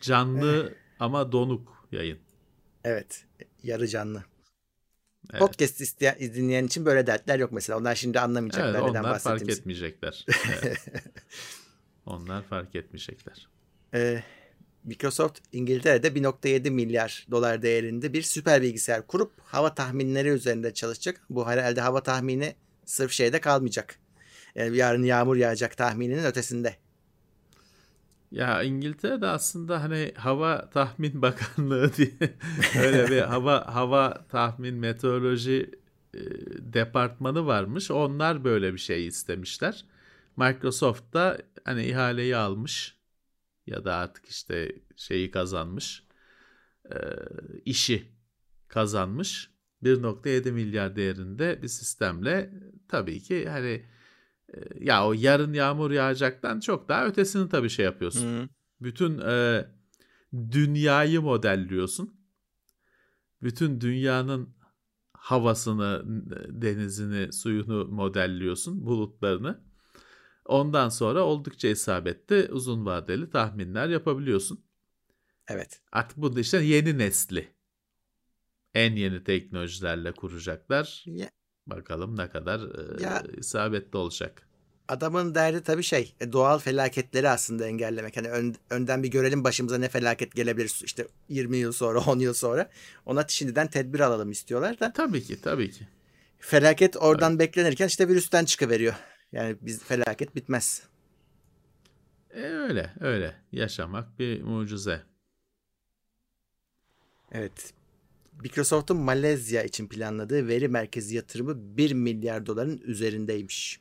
Canlı ama donuk yayın. Evet. Yarı canlı. Evet. Podcast isteyen, dinleyen için böyle dertler yok mesela. Onlar şimdi anlamayacaklar evet, neden Onlar fark etmeyecekler. Evet. onlar fark etmeyecekler. Ee, Microsoft İngiltere'de 1.7 milyar dolar değerinde bir süper bilgisayar kurup hava tahminleri üzerinde çalışacak. Bu herhalde hava tahmini sırf şeyde kalmayacak. Yani yarın yağmur yağacak tahmininin ötesinde. Ya İngiltere'de aslında hani hava tahmin bakanlığı diye öyle bir hava hava tahmin meteoroloji e, departmanı varmış. Onlar böyle bir şey istemişler. Microsoft da hani ihaleyi almış ya da artık işte şeyi kazanmış. E, işi kazanmış. 1.7 milyar değerinde bir sistemle tabii ki hani ya o yarın yağmur yağacaktan çok daha ötesini tabii şey yapıyorsun. Hı. Bütün e, dünyayı modelliyorsun. Bütün dünyanın havasını, denizini, suyunu modelliyorsun, bulutlarını. Ondan sonra oldukça isabetli uzun vadeli tahminler yapabiliyorsun. Evet. Artık bu da işte yeni nesli. En yeni teknolojilerle kuracaklar. Ya, Bakalım ne kadar e, ya, isabetli olacak. Adamın derdi tabii şey e, doğal felaketleri aslında engellemek. Hani ön, önden bir görelim başımıza ne felaket gelebilir işte 20 yıl sonra 10 yıl sonra. Ona şimdiden tedbir alalım istiyorlar da. Tabii ki tabii ki. Felaket oradan tabii. beklenirken işte virüsten çıkıveriyor. Yani biz felaket bitmez. E öyle öyle yaşamak bir mucize. Evet Microsoft'un Malezya için planladığı veri merkezi yatırımı 1 milyar doların üzerindeymiş.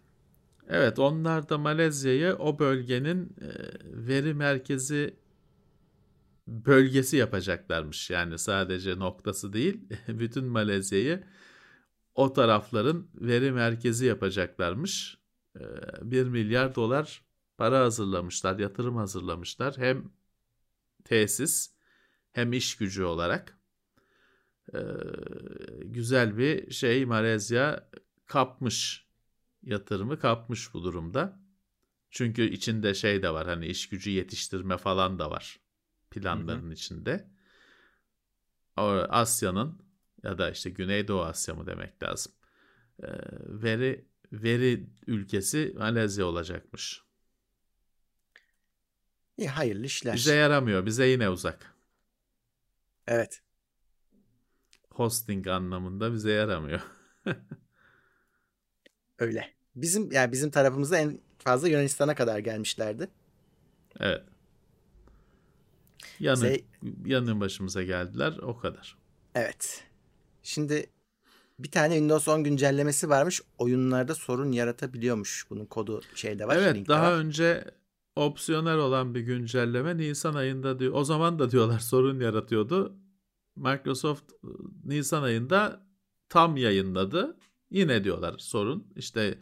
Evet onlar da Malezya'yı o bölgenin e, veri merkezi bölgesi yapacaklarmış. Yani sadece noktası değil bütün Malezya'yı o tarafların veri merkezi yapacaklarmış. 1 e, milyar dolar para hazırlamışlar, yatırım hazırlamışlar. Hem tesis hem iş gücü olarak. E, güzel bir şey Malezya kapmış yatırımı kapmış bu durumda. Çünkü içinde şey de var hani iş gücü yetiştirme falan da var planların hı hı. içinde. Asya'nın ya da işte Güneydoğu Asya mı demek lazım. E, veri veri ülkesi Malezya olacakmış. İyi hayırlı işler. Bize yaramıyor. Bize yine uzak. Evet. Hosting anlamında bize yaramıyor. Öyle. Bizim yani bizim tarafımızda en fazla Yunanistan'a kadar gelmişlerdi. Evet. Yanı, Bize... yanın başımıza geldiler o kadar. Evet. Şimdi bir tane Windows 10 güncellemesi varmış. Oyunlarda sorun yaratabiliyormuş. Bunun kodu şeyde var. Evet daha var. önce opsiyonel olan bir güncelleme Nisan ayında diyor. O zaman da diyorlar sorun yaratıyordu. Microsoft ıı, Nisan ayında tam yayınladı. Yine diyorlar sorun. İşte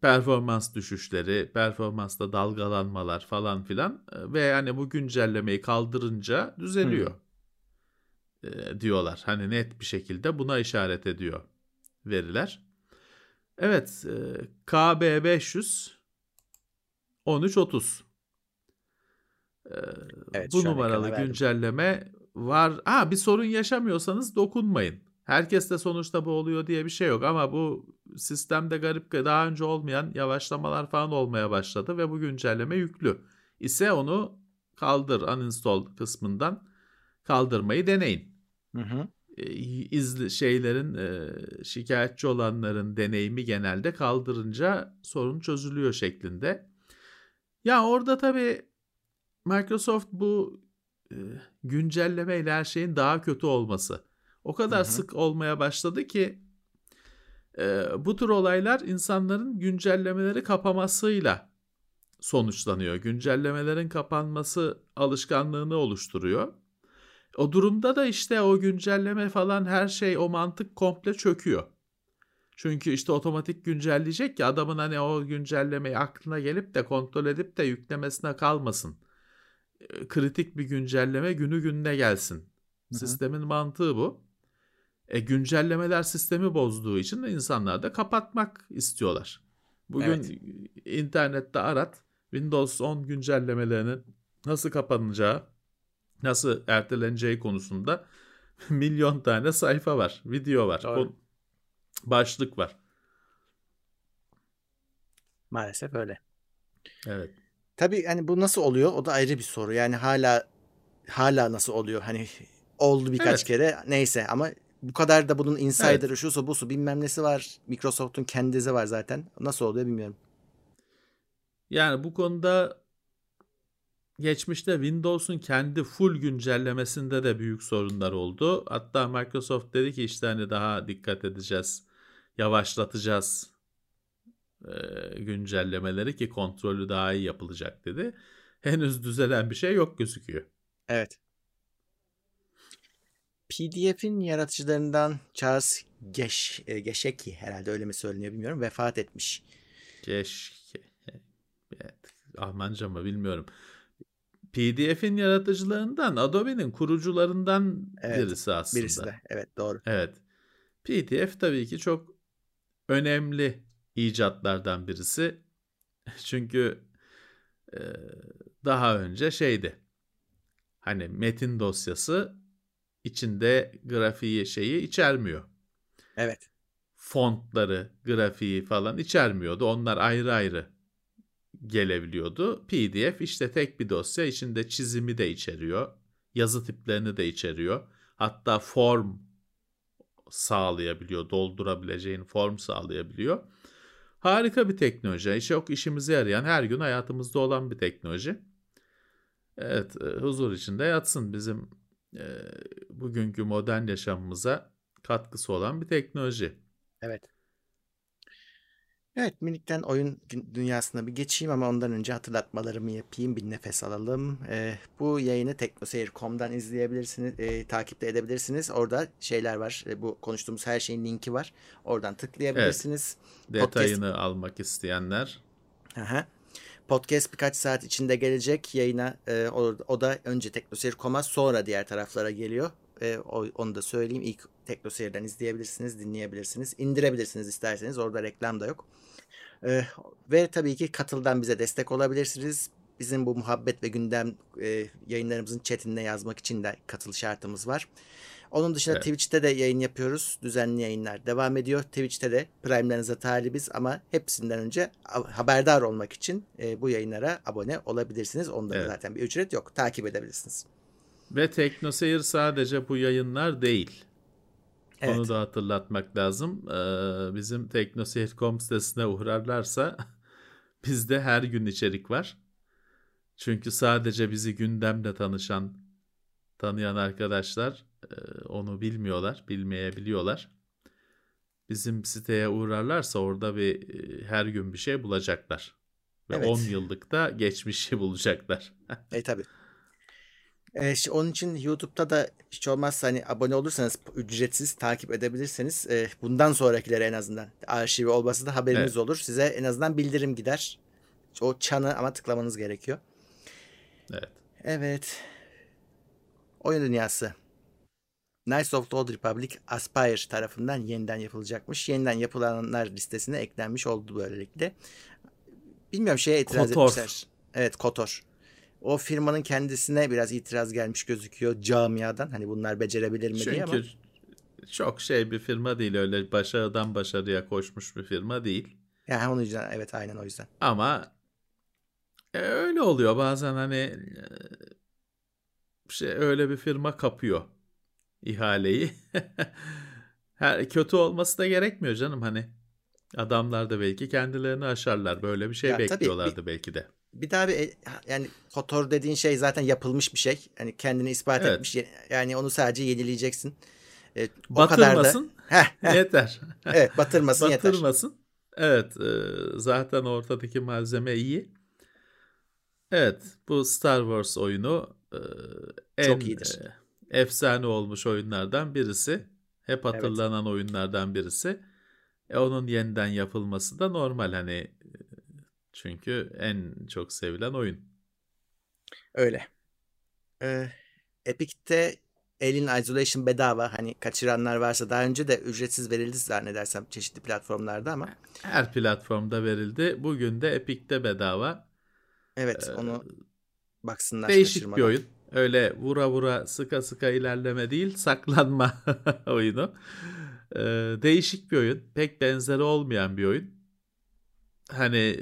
performans düşüşleri, performansta dalgalanmalar falan filan ve yani bu güncellemeyi kaldırınca düzeliyor. Hmm. diyorlar. Hani net bir şekilde buna işaret ediyor veriler. Evet, KB500 1330. Evet, bu numaralı güncelleme var. Ha bir sorun yaşamıyorsanız dokunmayın. Herkes de sonuçta bu oluyor diye bir şey yok ama bu sistemde garip daha önce olmayan yavaşlamalar falan olmaya başladı ve bu güncelleme yüklü. ise onu kaldır uninstall kısmından kaldırmayı deneyin. Hı hı. İzli şeylerin şikayetçi olanların deneyimi genelde kaldırınca sorun çözülüyor şeklinde. Ya orada tabii Microsoft bu güncellemeyle her şeyin daha kötü olması o kadar Hı-hı. sık olmaya başladı ki e, bu tür olaylar insanların güncellemeleri kapamasıyla sonuçlanıyor. Güncellemelerin kapanması alışkanlığını oluşturuyor. O durumda da işte o güncelleme falan her şey o mantık komple çöküyor. Çünkü işte otomatik güncelleyecek ki adamın hani o güncellemeyi aklına gelip de kontrol edip de yüklemesine kalmasın. Kritik bir güncelleme günü gününe gelsin. Hı-hı. Sistemin mantığı bu. E, güncellemeler sistemi bozduğu için de insanlar da kapatmak istiyorlar. Bugün evet. internette arat Windows 10 güncellemelerinin nasıl kapanacağı, nasıl erteleneceği konusunda milyon tane sayfa var, video var, Doğru. başlık var. Maalesef öyle. Evet. Tabii hani bu nasıl oluyor? O da ayrı bir soru. Yani hala hala nasıl oluyor? Hani oldu birkaç evet. kere neyse ama bu kadar da bunun insider'ı evet. şusu busu bilmem nesi var. Microsoft'un kendisi var zaten. Nasıl oluyor bilmiyorum. Yani bu konuda geçmişte Windows'un kendi full güncellemesinde de büyük sorunlar oldu. Hatta Microsoft dedi ki işte hani daha dikkat edeceğiz, yavaşlatacağız e, güncellemeleri ki kontrolü daha iyi yapılacak dedi. Henüz düzelen bir şey yok gözüküyor. Evet. PDF'in yaratıcılarından Charles Geş, e, Gescheki herhalde öyle mi söyleniyor bilmiyorum vefat etmiş. Geschke. Evet, Almanca mı bilmiyorum. PDF'in yaratıcılarından Adobe'nin kurucularından evet, birisi aslında. Birisi de evet doğru. Evet. PDF tabii ki çok önemli icatlardan birisi. Çünkü e, daha önce şeydi. Hani metin dosyası içinde grafiği şeyi içermiyor. Evet. Fontları, grafiği falan içermiyordu. Onlar ayrı ayrı gelebiliyordu. PDF işte tek bir dosya içinde çizimi de içeriyor. Yazı tiplerini de içeriyor. Hatta form sağlayabiliyor. Doldurabileceğin form sağlayabiliyor. Harika bir teknoloji. Çok işimize yarayan, her gün hayatımızda olan bir teknoloji. Evet, e, huzur içinde yatsın bizim e, bugünkü modern yaşamımıza katkısı olan bir teknoloji. Evet. Evet minikten oyun dünyasına bir geçeyim ama ondan önce hatırlatmalarımı yapayım. Bir nefes alalım. Ee, bu yayını teknoseyir.com'dan izleyebilirsiniz. E, takip de edebilirsiniz. Orada şeyler var. E, bu konuştuğumuz her şeyin linki var. Oradan tıklayabilirsiniz. Evet. Detayını Podcast... almak isteyenler. Aha. Podcast birkaç saat içinde gelecek yayına. E, o, o da önce teknoseyir.com'a sonra diğer taraflara geliyor. E, onu da söyleyeyim. İlk Tekno Seyir'den izleyebilirsiniz, dinleyebilirsiniz. indirebilirsiniz isterseniz. Orada reklam da yok. E, ve tabii ki katıldan bize destek olabilirsiniz. Bizim bu muhabbet ve gündem e, yayınlarımızın chatinde yazmak için de katıl şartımız var. Onun dışında evet. Twitch'te de yayın yapıyoruz. Düzenli yayınlar devam ediyor. Twitch'te de Prime'lerinize talibiz ama hepsinden önce haberdar olmak için e, bu yayınlara abone olabilirsiniz. Onda evet. zaten bir ücret yok. Takip edebilirsiniz. Ve TeknoSeyir sadece bu yayınlar değil. Evet. Onu da hatırlatmak lazım. Ee, bizim teknoseyir.com sitesine uğrarlarsa bizde her gün içerik var. Çünkü sadece bizi gündemle tanışan, tanıyan arkadaşlar e, onu bilmiyorlar, bilmeyebiliyorlar. Bizim siteye uğrarlarsa orada bir e, her gün bir şey bulacaklar. Ve evet. 10 yıllık da geçmişi bulacaklar. e tabi. E, onun için YouTube'da da hiç olmazsa hani abone olursanız ücretsiz takip edebilirseniz e, bundan sonrakilere en azından arşivi olması da haberiniz evet. olur. Size en azından bildirim gider. O çanı ama tıklamanız gerekiyor. Evet. Evet. Oyun dünyası. Knights of the Old Republic Aspire tarafından yeniden yapılacakmış. Yeniden yapılanlar listesine eklenmiş oldu böylelikle. Bilmiyorum şeye itiraz Kotor. etmişler. Evet Kotor. O firmanın kendisine biraz itiraz gelmiş gözüküyor camiadan. Hani bunlar becerebilir mi Çünkü diye ama. çok şey bir firma değil öyle başarıdan başarıya koşmuş bir firma değil. Yani onun yüzden evet aynen o yüzden. Ama e, öyle oluyor bazen hani e, şey öyle bir firma kapıyor ihaleyi. Her kötü olması da gerekmiyor canım hani. Adamlar da belki kendilerini aşarlar. Böyle bir şey ya bekliyorlardı tabii, belki de. Bir daha bir e, yani Kotor dediğin şey zaten yapılmış bir şey. Hani kendini ispat evet. etmiş. Yani onu sadece yenileyeceksin. E, o batırmasın. Kadar da... heh. yeter. evet, batırmasın, yeter. Batırmasın. Evet, e, zaten ortadaki malzeme iyi. Evet, bu Star Wars oyunu e, en Çok iyidir. E, efsane olmuş oyunlardan birisi. Hep hatırlanan evet. oyunlardan birisi. E, onun yeniden yapılması da normal hani çünkü en çok sevilen oyun. Öyle. Ee, Epic'te Alien Isolation bedava. Hani kaçıranlar varsa daha önce de ücretsiz verildi zannedersem çeşitli platformlarda ama. Her platformda verildi. Bugün de Epic'te bedava. Evet ee, onu baksınlar. Değişik bir oyun. Öyle vura vura sıka sıka ilerleme değil saklanma oyunu. Ee, değişik bir oyun. Pek benzeri olmayan bir oyun hani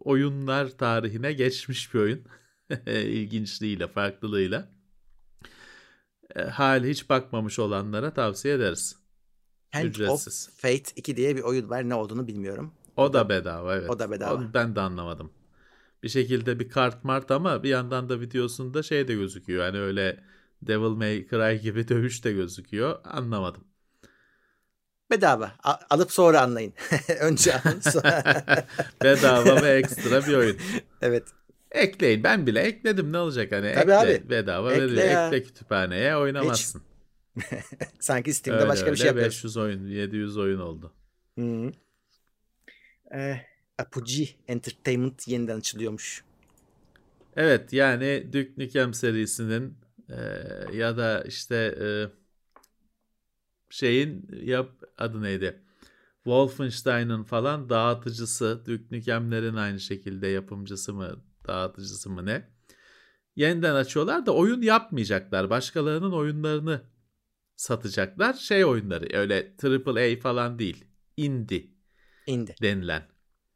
oyunlar tarihine geçmiş bir oyun. İlginçliğiyle, farklılığıyla. E, hali hiç bakmamış olanlara tavsiye ederiz. Hand Ücretsiz. of Fate 2 diye bir oyun var. Ne olduğunu bilmiyorum. O da bedava evet. O da bedava. Onu ben de anlamadım. Bir şekilde bir kart mart ama bir yandan da videosunda şey de gözüküyor. Hani öyle Devil May Cry gibi dövüş de gözüküyor. Anlamadım. Bedava. A- alıp sonra anlayın. Önce alın sonra. Bedava ve ekstra bir oyun. Evet. Ekleyin. Ben bile ekledim. Ne olacak hani? Tabii ekle. Abi. Bedava ekle verilir. Ya. Ekle kütüphaneye oynamazsın. Sanki Steam'de öyle, başka bir şey yapıyorsun. 500 oyun, 700 oyun oldu. Hı. Ee, Apogee Entertainment yeniden açılıyormuş. Evet yani Duke Nukem serisinin e, ya da işte e, şeyin yap adı neydi? Wolfenstein'ın falan dağıtıcısı, Duke Nukem'lerin aynı şekilde yapımcısı mı, dağıtıcısı mı ne? Yeniden açıyorlar da oyun yapmayacaklar. Başkalarının oyunlarını satacaklar. Şey oyunları öyle triple A falan değil. Indie, Indie. denilen.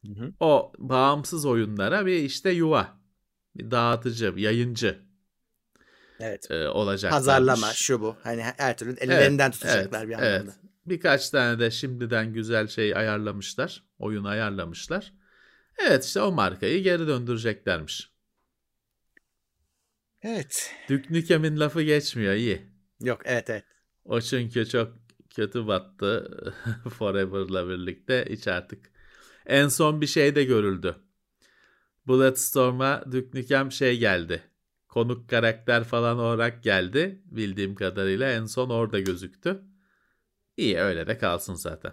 Hı hı. O bağımsız oyunlara bir işte yuva. Bir dağıtıcı, yayıncı evet. e, olacak. Pazarlama şu bu. Hani her türlü ellerinden evet, tutacaklar evet, bir anlamda. Evet. Birkaç tane de şimdiden güzel şey ayarlamışlar. Oyun ayarlamışlar. Evet işte o markayı geri döndüreceklermiş. Evet. Düknükem'in lafı geçmiyor iyi. Yok evet evet. O çünkü çok kötü battı Forever'la birlikte hiç artık. En son bir şey de görüldü. Bulletstorm'a Düknükem şey geldi konuk karakter falan olarak geldi bildiğim kadarıyla en son orada gözüktü. İyi öyle de kalsın zaten.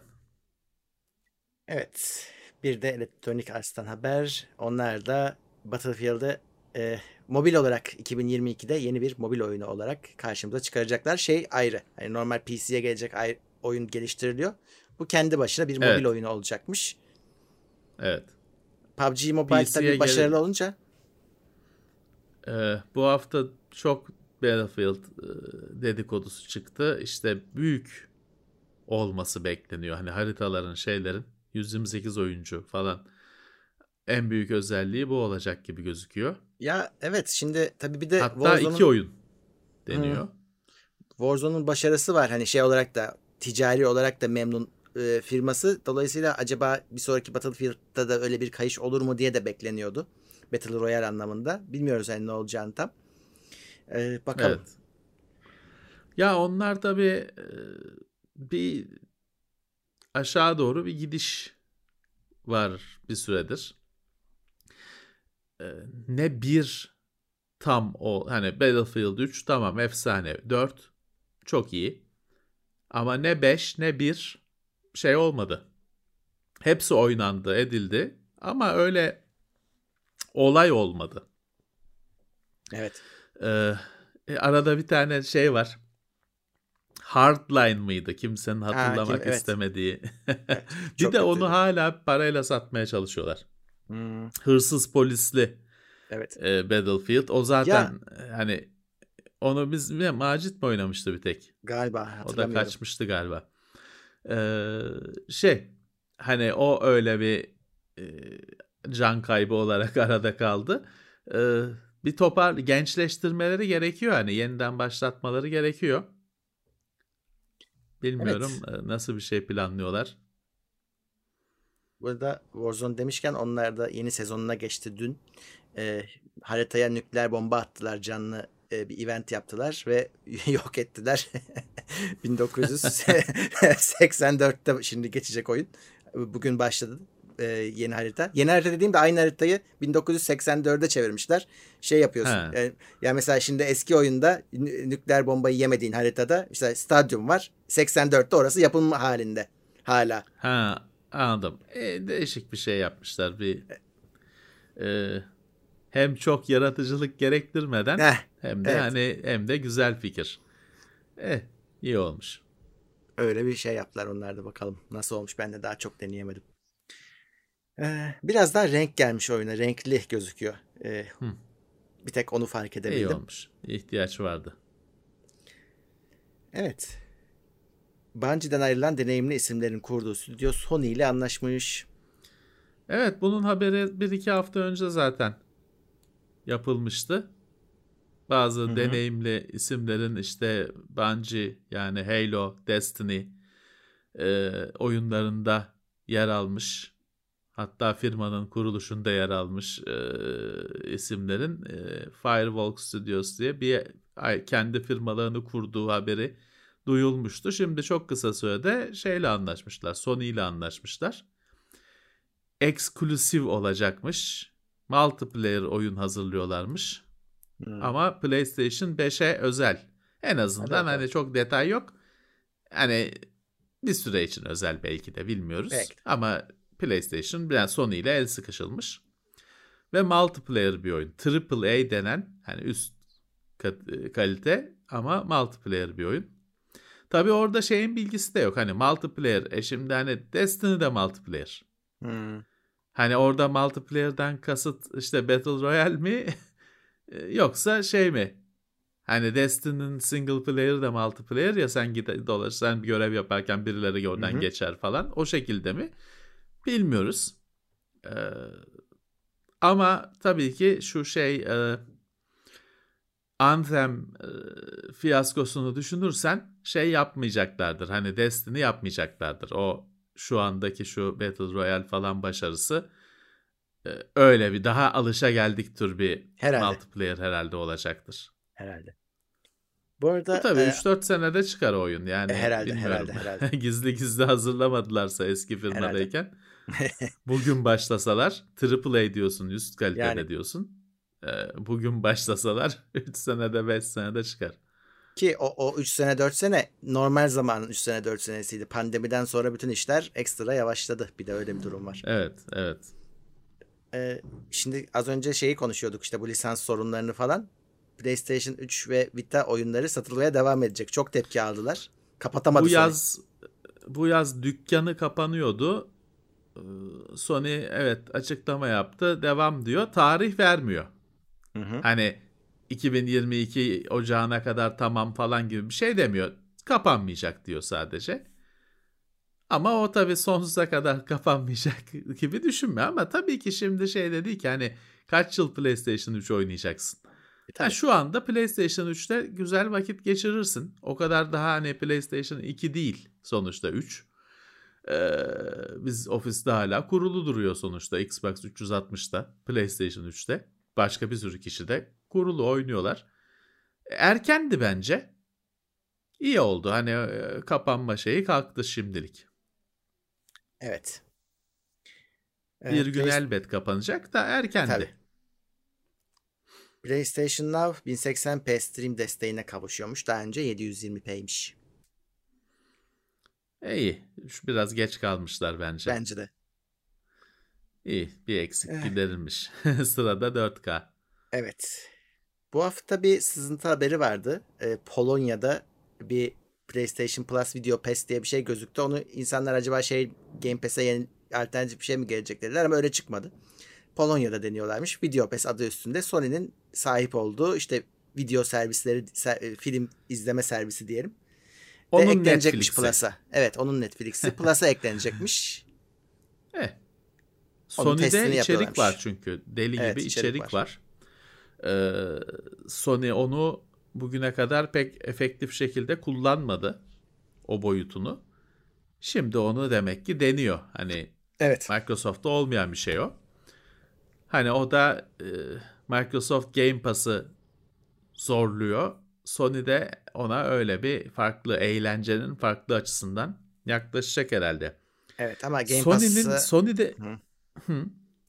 Evet. Bir de Electronic Arts'tan haber. Onlar da Battlefield'ı e, mobil olarak 2022'de yeni bir mobil oyunu olarak karşımıza çıkaracaklar. Şey ayrı. Hani normal PC'ye gelecek ayrı, oyun geliştiriliyor. Bu kendi başına bir mobil Evet. oyunu olacakmış. Evet. PUBG Mobile PC'ye tabii gele- başarılı olunca Ee, bu hafta çok Battlefield e, dedikodusu çıktı. İşte büyük olması bekleniyor. Hani haritaların şeylerin 128 oyuncu falan. En büyük özelliği bu olacak gibi gözüküyor. ya evet şimdi tabii bir de Hatta Warzone'un iki oyun deniyor. Warzone'un başarısı var. Hani şey olarak da ticari olarak da memnun e, firması. Dolayısıyla acaba bir sonraki Battlefield'da da öyle bir kayış olur mu diye de bekleniyordu. Battle Royale anlamında. Bilmiyoruz hani ne olacağını tam. E, bakalım. Evet. Ya onlar tabii e, bir aşağı doğru bir gidiş var bir süredir. E, Ne bir tam o hani Battlefield 3 tamam efsane 4 çok iyi. Ama ne 5 ne 1 şey olmadı. Hepsi oynandı, edildi ama öyle olay olmadı. Evet. Ee, e, arada bir tane şey var. Hardline mıydı? Kimsenin Ha, hatırlamak kim- evet. istemediği. bir çok de onu hala parayla satmaya çalışıyorlar. Hmm, Hırsız polisli evet. e, Battlefield. O zaten e, hani onu biz mi Macit mi oynamıştı bir tek? Galiba O da kaçmıştı galiba. Ee, şey hani o öyle bir e, can kaybı olarak arada kaldı. Ee, bir topar gençleştirmeleri gerekiyor hani yeniden başlatmaları gerekiyor. Bilmiyorum e, nasıl bir şey planlıyorlar. Burada Warzone demişken onlar da yeni sezonuna geçti dün. E, haritaya nükleer bomba attılar canlı e, bir event yaptılar ve yok ettiler. 1984'te şimdi geçecek oyun. Bugün başladı e, yeni harita. Yeni harita dediğimde aynı haritayı 1984'e çevirmişler. Şey yapıyorsun. He. Yani, yani mesela şimdi eski oyunda nü- nükleer bombayı yemediğin haritada işte stadyum var. 84'te orası yapılma halinde hala. Ha anladım. E, değişik bir şey yapmışlar bir e, hem çok yaratıcılık gerektirmeden Heh, hem de evet. hani hem de güzel fikir. Eh iyi olmuş. Öyle bir şey yaptılar onlar da bakalım. Nasıl olmuş ben de daha çok deneyemedim. Ee, biraz daha renk gelmiş oyuna. Renkli gözüküyor. Ee, Hı. bir tek onu fark İyi edebildim. olmuş. İhtiyaç vardı. Evet. Bungie'den ayrılan deneyimli isimlerin kurduğu stüdyo Sony ile anlaşmış. Evet bunun haberi bir iki hafta önce zaten yapılmıştı. Bazı hı. deneyimli isimlerin işte Bungie yani Halo, Destiny e, oyunlarında yer almış. Hatta firmanın kuruluşunda yer almış e, isimlerin e, Firewalk Studios diye bir kendi firmalarını kurduğu haberi duyulmuştu. Şimdi çok kısa sürede şeyle anlaşmışlar. Sony ile anlaşmışlar eksklusif olacakmış. Multiplayer oyun hazırlıyorlarmış. Hmm. Ama PlayStation 5'e özel. En azından Evet, hani evet. çok detay yok. Hani bir süre için özel belki de bilmiyoruz. Belki. Ama PlayStation yani Sony ile el sıkışılmış. Ve multiplayer bir oyun. AAA denen hani üst kat- kalite ama multiplayer bir oyun. Tabi orada şeyin bilgisi de yok. Hani multiplayer. E şimdi hani Destiny de multiplayer. Hmm. Hani orada multiplayer'dan kasıt işte Battle Royale mi E, yoksa şey mi? Hani Destiny'nin single player'ı da multiplayer ya sen gide dolaşsan bir görev yaparken birileri oradan Hı hı. geçer falan. O şekilde mi? Bilmiyoruz. Ee, ama tabii ki şu şey e, Anthem e, fiyaskosunu düşünürsen şey yapmayacaklardır. Hani Destiny yapmayacaklardır. O şu andaki şu Battle Royale falan başarısı e, öyle bir daha alışa geldik tür bir Herhalde. multiplayer herhalde olacaktır. Herhalde. Bu arada Bu tabii e, 3-4 senede çıkar oyun yani. E, herhalde, bilmiyorum. herhalde, herhalde. gizli gizli hazırlamadılarsa eski firmadayken. bugün başlasalar AAA diyorsun üst kalitede Yani. diyorsun. E, bugün başlasalar 3 senede 5 senede çıkar. ki o, o 3 sene 4 sene normal zamanın 3 sene 4 senesiydi. Pandemiden sonra bütün işler ekstra yavaşladı. Bir de öyle bir durum var. Evet evet. e, şimdi az önce şeyi konuşuyorduk işte bu lisans sorunlarını falan. PlayStation 3 ve Vita oyunları satılmaya devam edecek. Çok tepki aldılar. Kapatamadı bu Sony. yaz bu yaz dükkanı kapanıyordu. Ee, Sony evet açıklama yaptı. Devam diyor. Tarih vermiyor. Hı hı. Hani 2022 Ocağına kadar tamam falan gibi bir şey demiyor. Kapanmayacak diyor sadece. Ama o tabii sonsuza kadar kapanmayacak gibi düşünme ama tabii ki şimdi şey dedi ki hani kaç yıl PlayStation 3 oynayacaksın? E. Ha, şu anda PlayStation 3'te güzel vakit geçirirsin. O kadar daha hani PlayStation 2 değil sonuçta 3. Ee, biz ofiste hala kurulu duruyor sonuçta Xbox 360'da, PlayStation 3'te. Başka bir sürü kişi de kurulu oynuyorlar. Erkendi bence. İyi oldu. Hani e, kapanma şeyi kalktı şimdilik. Evet. Bir Ee, gün Play- elbet kapanacak da erkendi. Tabii. PlayStation Now 1080p stream desteğine kavuşuyormuş. Daha önce 720p'ymiş. İyi. Şu Biraz geç kalmışlar bence. Bence de. İyi. Bir eksik Eh. giderilmiş. Sırada 4K. Evet. Bu hafta bir sızıntı haberi vardı. Ee, Polonya'da bir PlayStation Plus Video Pass diye bir şey gözüktü. Onu insanlar acaba şey Game Pass'e yeni alternatif bir şey mi gelecek dediler ama öyle çıkmadı. Polonya'da deniyorlarmış. Video Pass adı üstünde Sony'nin sahip olduğu işte video servisleri, ser- e, film izleme servisi diyelim. Ve Onun eklenecekmiş Netflix'i. Plus'a. Evet onun Netflix'i. Plus'a eklenecekmiş. Eh. Sony'de içerik var çünkü. Deli Evet, gibi içerik içerik, var. Ee, Sony onu bugüne kadar pek efektif şekilde kullanmadı. O boyutunu. Şimdi onu demek ki deniyor. Hani Evet. Microsoft'ta olmayan bir şey o. Hani o da e, Microsoft Game Pass'ı zorluyor. Sony de ona öyle bir farklı eğlencenin farklı açısından yaklaşacak herhalde. Evet ama Game Sony'nin Pass'ı Sony'de Hı. Hı.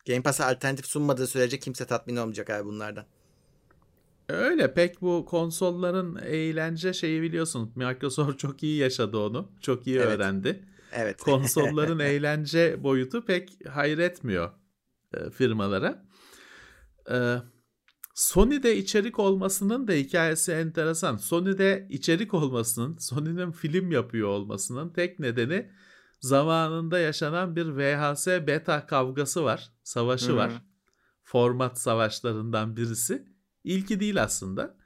Game Pass'a alternatif sunmadığı sürece kimse tatmin olmayacak abi bunlardan. Öyle pek bu konsolların eğlence şeyi biliyorsun. Microsoft çok iyi yaşadı onu. Çok iyi Evet. öğrendi. Evet. Konsolların eğlence boyutu pek hayretmiyor e, firmalara. E, Sony'de içerik olmasının da hikayesi enteresan. Sony'de içerik olmasının, Sony'nin film yapıyor olmasının tek nedeni zamanında yaşanan bir VHS beta kavgası var. Savaşı Hı hı. var. Format savaşlarından birisi. İlki değil aslında.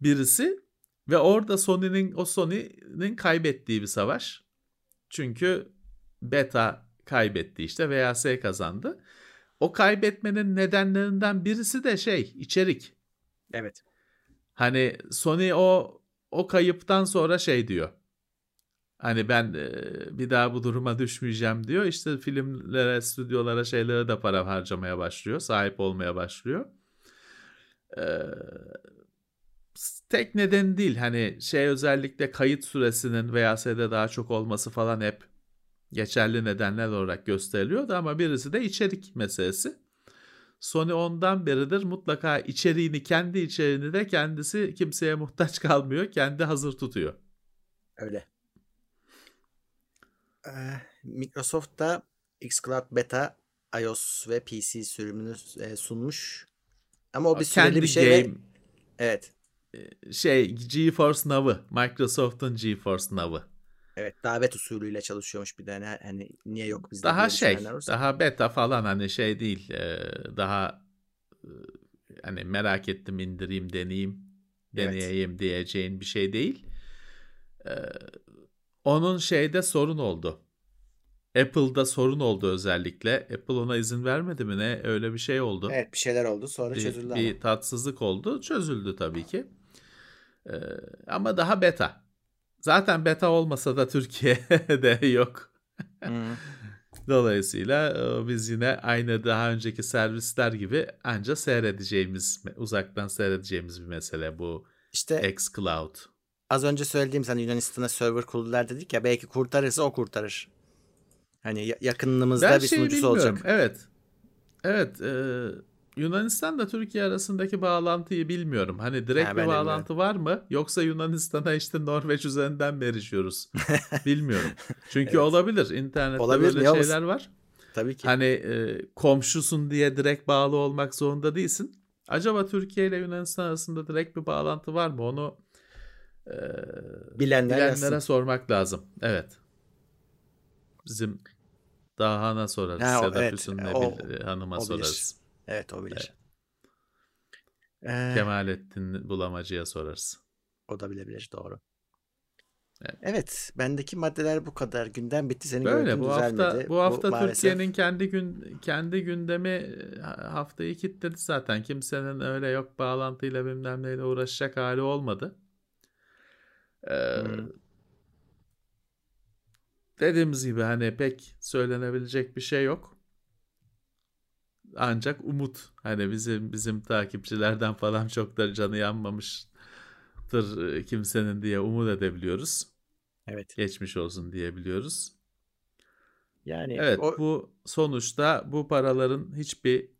Birisi ve orada Sony'nin o Sony'nin kaybettiği bir savaş. Çünkü beta kaybetti işte VHS kazandı. O kaybetmenin nedenlerinden birisi de şey içerik. evet. Hani Sony o o kayıptan sonra şey diyor. Hani ben e, bir daha bu duruma düşmeyeceğim diyor. İşte filmlere, stüdyolara, şeylere de para harcamaya başlıyor. Sahip olmaya başlıyor. Ee, tek neden değil. Hani şey özellikle kayıt süresinin VHS'de daha çok olması falan hep geçerli nedenler olarak gösteriliyordu ama birisi de içerik meselesi. Sony ondan beridir mutlaka içeriğini, kendi içeriğini de kendisi kimseye muhtaç kalmıyor. Kendi hazır tutuyor. Öyle. Ee, Microsoft da xCloud Beta iOS ve PC sürümünü e, sunmuş. Ama o bir süreli kendi bir şey ve game, evet. şey GeForce Now'ı, Microsoft'un GeForce Now'ı. Evet, davet usulüyle çalışıyormuş bir de hani, hani niye yok bizde Daha şey, daha beta falan hani şey değil. e, Daha e, hani merak ettim indireyim, deneyeyim, Evet. deneyeyim diyeceğin bir şey değil. E, Onun şeyde sorun oldu. Apple'da sorun oldu özellikle. Apple ona izin vermedi mi ne? Öyle bir şey oldu. Evet bir şeyler oldu sonra bir, çözüldü bir ama. tatsızlık oldu. Çözüldü tabii ki. Ee, ama daha beta. Zaten beta olmasa da Türkiye'de yok. Hı. Dolayısıyla e, biz yine aynı daha önceki servisler gibi anca seyredeceğimiz, uzaktan seyredeceğimiz bir mesele bu İşte xCloud. az önce söylediğim sen Yunanistan'a server kurdular dedik ya belki kurtarırsa o kurtarır. Hani ya- yakınımızda Ben bir sunucusu bilmiyorum. olacak. Evet. Evet. E, Yunanistan da Türkiye arasındaki bağlantıyı bilmiyorum. Hani direkt Ha, bir bağlantı var mı? Yoksa Yunanistan'a işte Norveç üzerinden mi erişiyoruz? bilmiyorum. Çünkü Evet. olabilir. İnternette Olabilir, böyle şeyler var. Tabii ki. Hani e, komşusun diye direkt bağlı olmak zorunda değilsin. Acaba Türkiye ile Yunanistan arasında direkt bir bağlantı var mı? Onu e, Bilenler bilenlere yazsın. sormak lazım. Evet. Bizim Dahan'a sorarız Ha, o- ya da evet, Füsun'le hanıma o bilir. sorarız. Evet o bilir. Evet. Ee, Kemalettin Bulamacı'ya sorarız. o da bilebilir doğru. Evet. Evet. bendeki maddeler bu kadar. Gündem bitti. Senin Böyle bu düzelmedi. hafta bu hafta maalesef- Türkiye'nin kendi gün kendi gündemi e, haftayı kilitledi zaten. Kimsenin öyle yok bağlantıyla bilmem neyle uğraşacak hali olmadı. Ee, Hmm. Dediğimiz gibi hani pek söylenebilecek bir şey yok. Ancak umut. Hani bizim bizim takipçilerden falan çok da canı yanmamıştır e, kimsenin diye umut edebiliyoruz. Evet. Geçmiş olsun diyebiliyoruz. Yani Evet o, bu sonuçta bu paraların hiçbir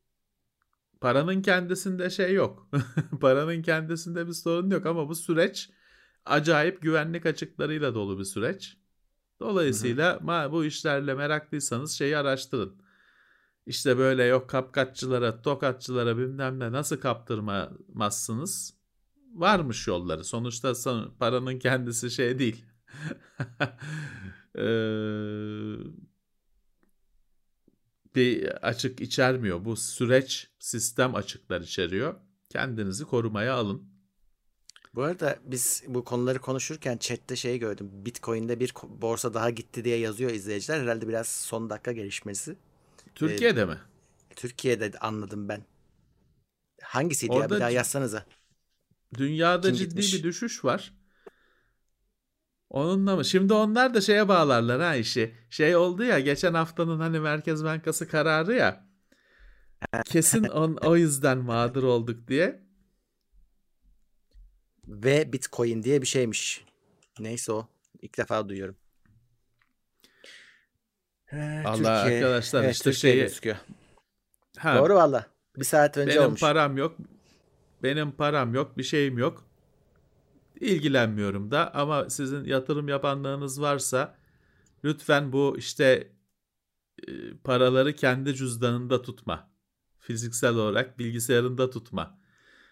paranın kendisinde şey yok. paranın kendisinde bir sorun yok ama bu süreç acayip güvenlik açıklarıyla dolu bir süreç. Dolayısıyla ma- bu işlerle meraklıysanız şeyi araştırın. İşte böyle yok kapkaççılara, tokatçılara bilmem ne nasıl kaptırmazsınız? Varmış yolları. Sonuçta son- paranın kendisi şey değil. Eee bir açık içermiyor. Bu süreç sistem açıklar içeriyor. Kendinizi korumaya alın. bu arada biz bu konuları konuşurken chatte şey gördüm. Bitcoin'de bir borsa daha gitti diye yazıyor izleyiciler. Herhalde biraz son dakika gelişmesi. Türkiye'de mi? Türkiye'de anladım ben. Hangisiydi ya? Orada Bir daha yazsanıza. Dünyada Kim ciddi gitmiş? bir düşüş var. Onunla mı? Şimdi onlar da şeye bağlarlar ha işi. Şey oldu ya geçen haftanın hani Merkez Bankası kararı ya. Kesin on, o yüzden mağdur olduk diye. Ve Bitcoin diye bir şeymiş. Neyse o. İlk defa duyuyorum. Ee, Allah Türkiye- arkadaşlar evet, işte Türkiye şeyi- gözüküyor. Ha, Doğru valla. Bir saat önce Benim olmuş. param yok. Benim param yok, bir şeyim yok. İlgilenmiyorum da ama sizin yatırım yapanlarınız varsa lütfen bu işte e, paraları kendi cüzdanında tutma. Fiziksel olarak bilgisayarında tutma.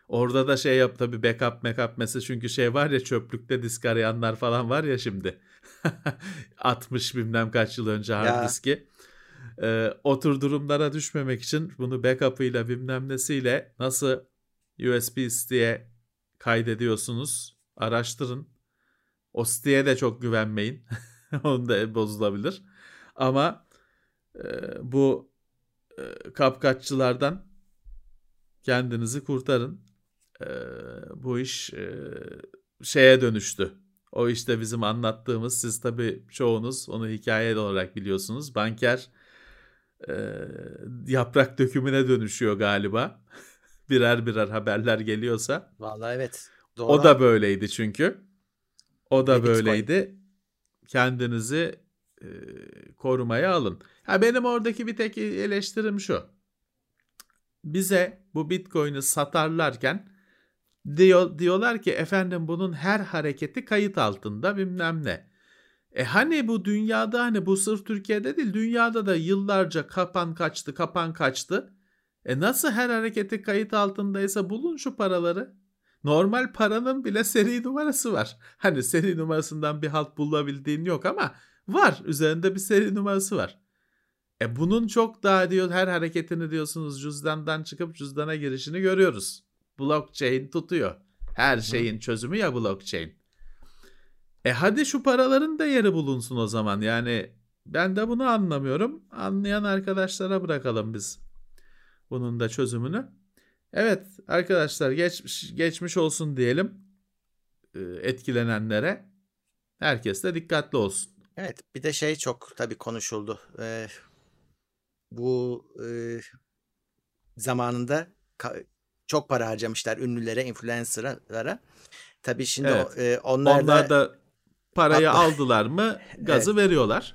Orada da şey yap tabii backup backup mesela çünkü şey var ya çöplükte disk arayanlar falan var ya şimdi. 60 bilmem kaç yıl önce hard Ya. diski. Ee, o tür durumlara düşmemek için bunu backup'ıyla bilmem nesiyle nasıl USB siteye kaydediyorsunuz araştırın. O siteye de çok güvenmeyin. Onu da bozulabilir. Ama e, bu e, kapkaççılardan kendinizi kurtarın. E, bu iş e, şeye dönüştü. O işte bizim anlattığımız siz tabii çoğunuz onu hikaye olarak biliyorsunuz. Banker e, yaprak dökümüne dönüşüyor galiba. birer birer haberler geliyorsa. Vallahi evet. Doğru. O da böyleydi çünkü. O da Ve Bitcoin. böyleydi. Kendinizi e, korumaya alın. Ha benim oradaki bir tek eleştirim şu. Bize bu Bitcoin'i satarlarken diyor, diyorlar ki efendim bunun her hareketi kayıt altında bilmem ne. E hani bu dünyada hani bu sırf Türkiye'de değil dünyada da yıllarca kapan kaçtı kapan kaçtı. E nasıl her hareketi kayıt altındaysa bulun şu paraları. Normal paranın bile seri numarası var. Hani seri numarasından bir halt bulabildiğin yok ama var. Üzerinde bir seri numarası var. E bunun çok daha diyor her hareketini diyorsunuz cüzdandan çıkıp cüzdana girişini görüyoruz. Blockchain tutuyor. Her şeyin çözümü ya blockchain. E hadi şu paraların da yeri bulunsun o zaman. Yani ben de bunu anlamıyorum. Anlayan arkadaşlara bırakalım biz bunun da çözümünü. Evet arkadaşlar geçmiş, geçmiş olsun diyelim e, etkilenenlere. Herkes de dikkatli olsun. Evet bir de şey çok tabii konuşuldu. Ee, bu e, zamanında çok para harcamışlar ünlülere, influencerlara. Tabii şimdi Evet. o- e, onlar, Onlar da, da parayı Atla- aldılar mı gazı veriyorlar.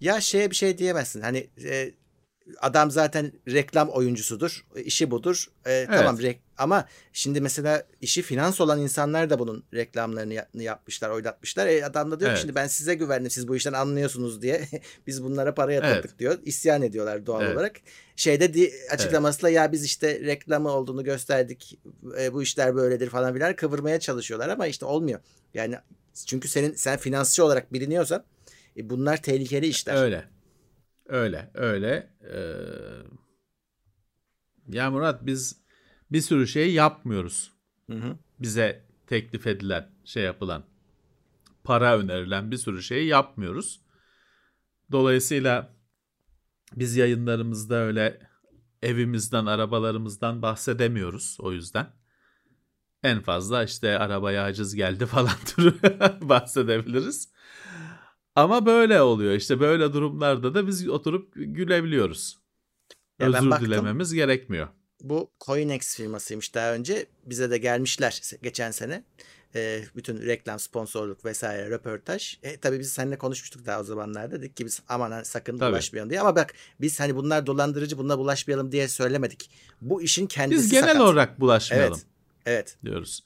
ya şeye bir şey diyemezsin. Hani e, adam zaten reklam oyuncusudur. işi budur. E, evet. Tamam rek ama şimdi mesela işi finans olan insanlar da bunun reklamlarını yapmışlar, oynatmışlar. E, adam da diyor evet. ki şimdi ben size güvendim. Siz bu işten anlıyorsunuz diye. Biz bunlara para yatırdık evet. diyor. İsyan ediyorlar doğal evet. olarak. Şeyde di, açıklamasıyla evet. ya biz işte reklamı olduğunu gösterdik. E, bu işler böyledir falan filan kıvırmaya çalışıyorlar ama işte olmuyor. Yani çünkü senin sen finansçı olarak biliniyorsan e, bunlar tehlikeli işler. Öyle. Öyle, öyle. Ee, ya Murat biz bir sürü şey yapmıyoruz. Hı hı. Bize teklif edilen, şey yapılan, para önerilen bir sürü şeyi yapmıyoruz. Dolayısıyla biz yayınlarımızda öyle evimizden, arabalarımızdan bahsedemiyoruz o yüzden. En fazla işte arabaya aciz geldi falan türü bahsedebiliriz. Ama böyle oluyor işte böyle durumlarda da biz oturup gülebiliyoruz. Ya Özür baktım, dilememiz gerekmiyor. Bu Coinex firmasıymış daha önce. Bize de gelmişler geçen sene. E, bütün reklam, sponsorluk vesaire röportaj. E, tabii biz seninle konuşmuştuk daha o zamanlarda. Dedik ki biz aman sakın tabii. bulaşmayalım diye. Ama bak biz hani bunlar dolandırıcı bunlar bulaşmayalım diye söylemedik. Bu işin kendisi Biz genel sakat. olarak bulaşmayalım. Evet. Evet. Diyoruz.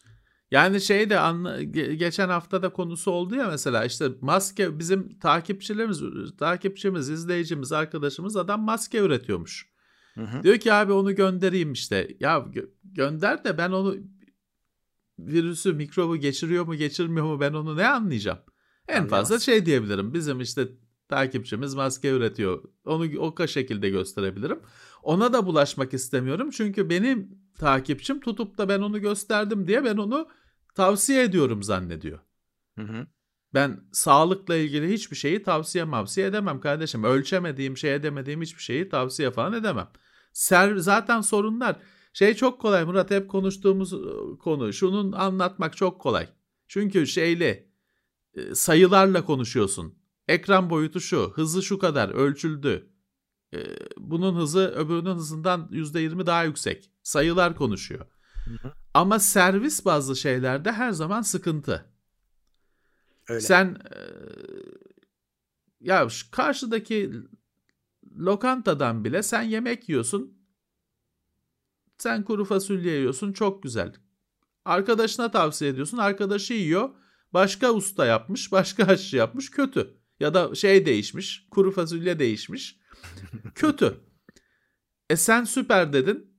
Yani şey de anla, geçen hafta da konusu oldu ya mesela işte maske bizim takipçilerimiz, takipçimiz, izleyicimiz, arkadaşımız adam maske üretiyormuş. Hı hı. Diyor ki abi onu göndereyim işte. Ya gö- gönder de ben onu virüsü, mikrobu geçiriyor mu, geçirmiyor mu ben onu ne anlayacağım? En fazla şey diyebilirim. Bizim işte takipçimiz maske üretiyor. Onu o şekilde gösterebilirim. Ona da bulaşmak istemiyorum. Çünkü benim takipçim tutup da ben onu gösterdim diye ben onu tavsiye ediyorum zannediyor. Hı hı. Ben sağlıkla ilgili hiçbir şeyi tavsiye mavsiye edemem kardeşim. Ölçemediğim, şey edemediğim hiçbir şeyi tavsiye falan edemem. Ser, zaten sorunlar şey çok kolay Murat hep konuştuğumuz konu. Şunun anlatmak çok kolay. Çünkü şeyli sayılarla konuşuyorsun. Ekran boyutu şu, hızı şu kadar ölçüldü. Bunun hızı öbürünün hızından %20 daha yüksek. Sayılar konuşuyor. Ama servis bazı şeylerde her zaman sıkıntı. Öyle. Sen e, ya karşıdaki lokantadan bile sen yemek yiyorsun. Sen kuru fasulye yiyorsun çok güzel. Arkadaşına tavsiye ediyorsun. Arkadaşı yiyor. Başka usta yapmış, başka aşçı yapmış kötü. Ya da şey değişmiş, kuru fasulye değişmiş. kötü. E sen süper dedin.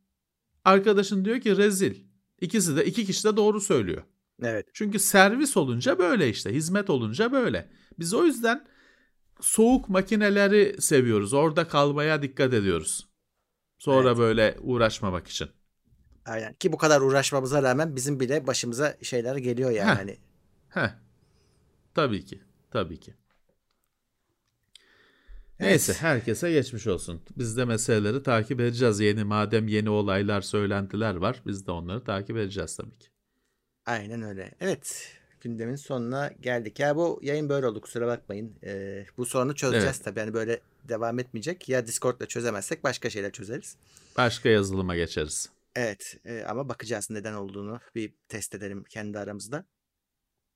Arkadaşın diyor ki rezil. İkisi de iki kişi de doğru söylüyor. Evet. Çünkü servis olunca böyle işte, hizmet olunca böyle. Biz o yüzden soğuk makineleri seviyoruz. Orada kalmaya dikkat ediyoruz. Sonra evet. böyle uğraşmamak için. Aynen. Ki bu kadar uğraşmamıza rağmen bizim bile başımıza şeyler geliyor yani. Heh. Hani. Heh. Tabii ki. Tabii ki. Neyse herkese geçmiş olsun. Biz de meseleleri takip edeceğiz. Yeni madem yeni olaylar, söylentiler var. Biz de onları takip edeceğiz tabii ki. Aynen öyle. Evet gündemin sonuna geldik. Ya bu yayın böyle oldu kusura bakmayın. Ee, bu sorunu çözeceğiz evet. tabii. Yani böyle devam etmeyecek. Ya Discord'la çözemezsek başka şeyler çözeriz. Başka yazılıma geçeriz. Evet e, ama bakacağız neden olduğunu bir test edelim kendi aramızda.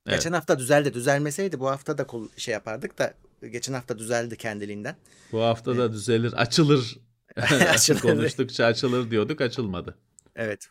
Evet. Geçen hafta düzeldi. Düzelmeseydi bu hafta da şey yapardık da geçen hafta düzeldi kendiliğinden. Bu hafta da ee, düzelir, açılır. açılır. Konuştukça açılır diyorduk, açılmadı. Evet.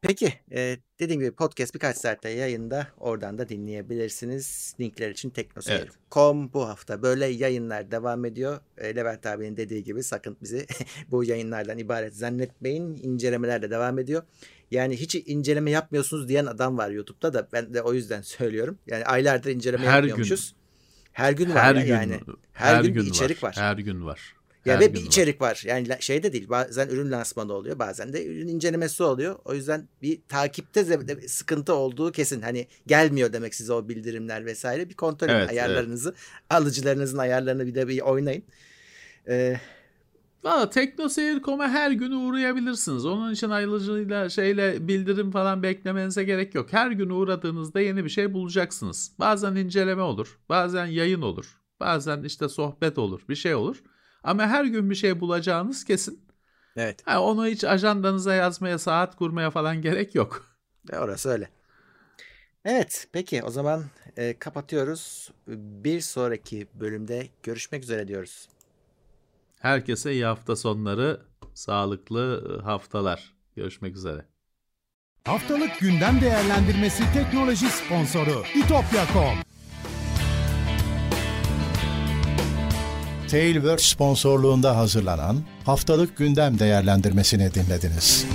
Peki, e, dediğim gibi podcast birkaç saatte yayında. Oradan da dinleyebilirsiniz. Linkler için teknoseyir.com evet. bu hafta böyle yayınlar devam ediyor. E, Levent abinin dediği gibi sakın bizi bu yayınlardan ibaret zannetmeyin. İncelemeler de devam ediyor. Yani hiç inceleme yapmıyorsunuz diyen adam var YouTube'da da ben de o yüzden söylüyorum. Yani aylardır inceleme Her yapmıyormuşuz. Gün. Her gün var her ya gün, yani. Her, her gün, gün bir içerik var. var. Her gün var. Ya her ve bir içerik var. var. Yani şey de değil. Bazen ürün lansmanı oluyor. Bazen de ürün incelemesi oluyor. O yüzden bir takipte sıkıntı olduğu kesin. Hani gelmiyor demek size o bildirimler vesaire. Bir kontrol edin evet, ayarlarınızı. Evet. Alıcılarınızın ayarlarını bir de bir oynayın. Ee, Valla teknoseyir.com'a her gün uğrayabilirsiniz. Onun için ayrıcıyla şeyle bildirim falan beklemenize gerek yok. Her gün uğradığınızda yeni bir şey bulacaksınız. Bazen inceleme olur, bazen yayın olur, bazen işte sohbet olur, bir şey olur. Ama her gün bir şey bulacağınız kesin. Evet. Yani onu hiç ajandanıza yazmaya, saat kurmaya falan gerek yok. E orası öyle. Evet, peki o zaman e, kapatıyoruz. Bir sonraki bölümde görüşmek üzere diyoruz. Herkese iyi hafta sonları, sağlıklı haftalar. Görüşmek üzere. Haftalık gündem değerlendirmesi teknoloji sponsoru itopya.com Tailwords sponsorluğunda hazırlanan haftalık gündem değerlendirmesini dinlediniz.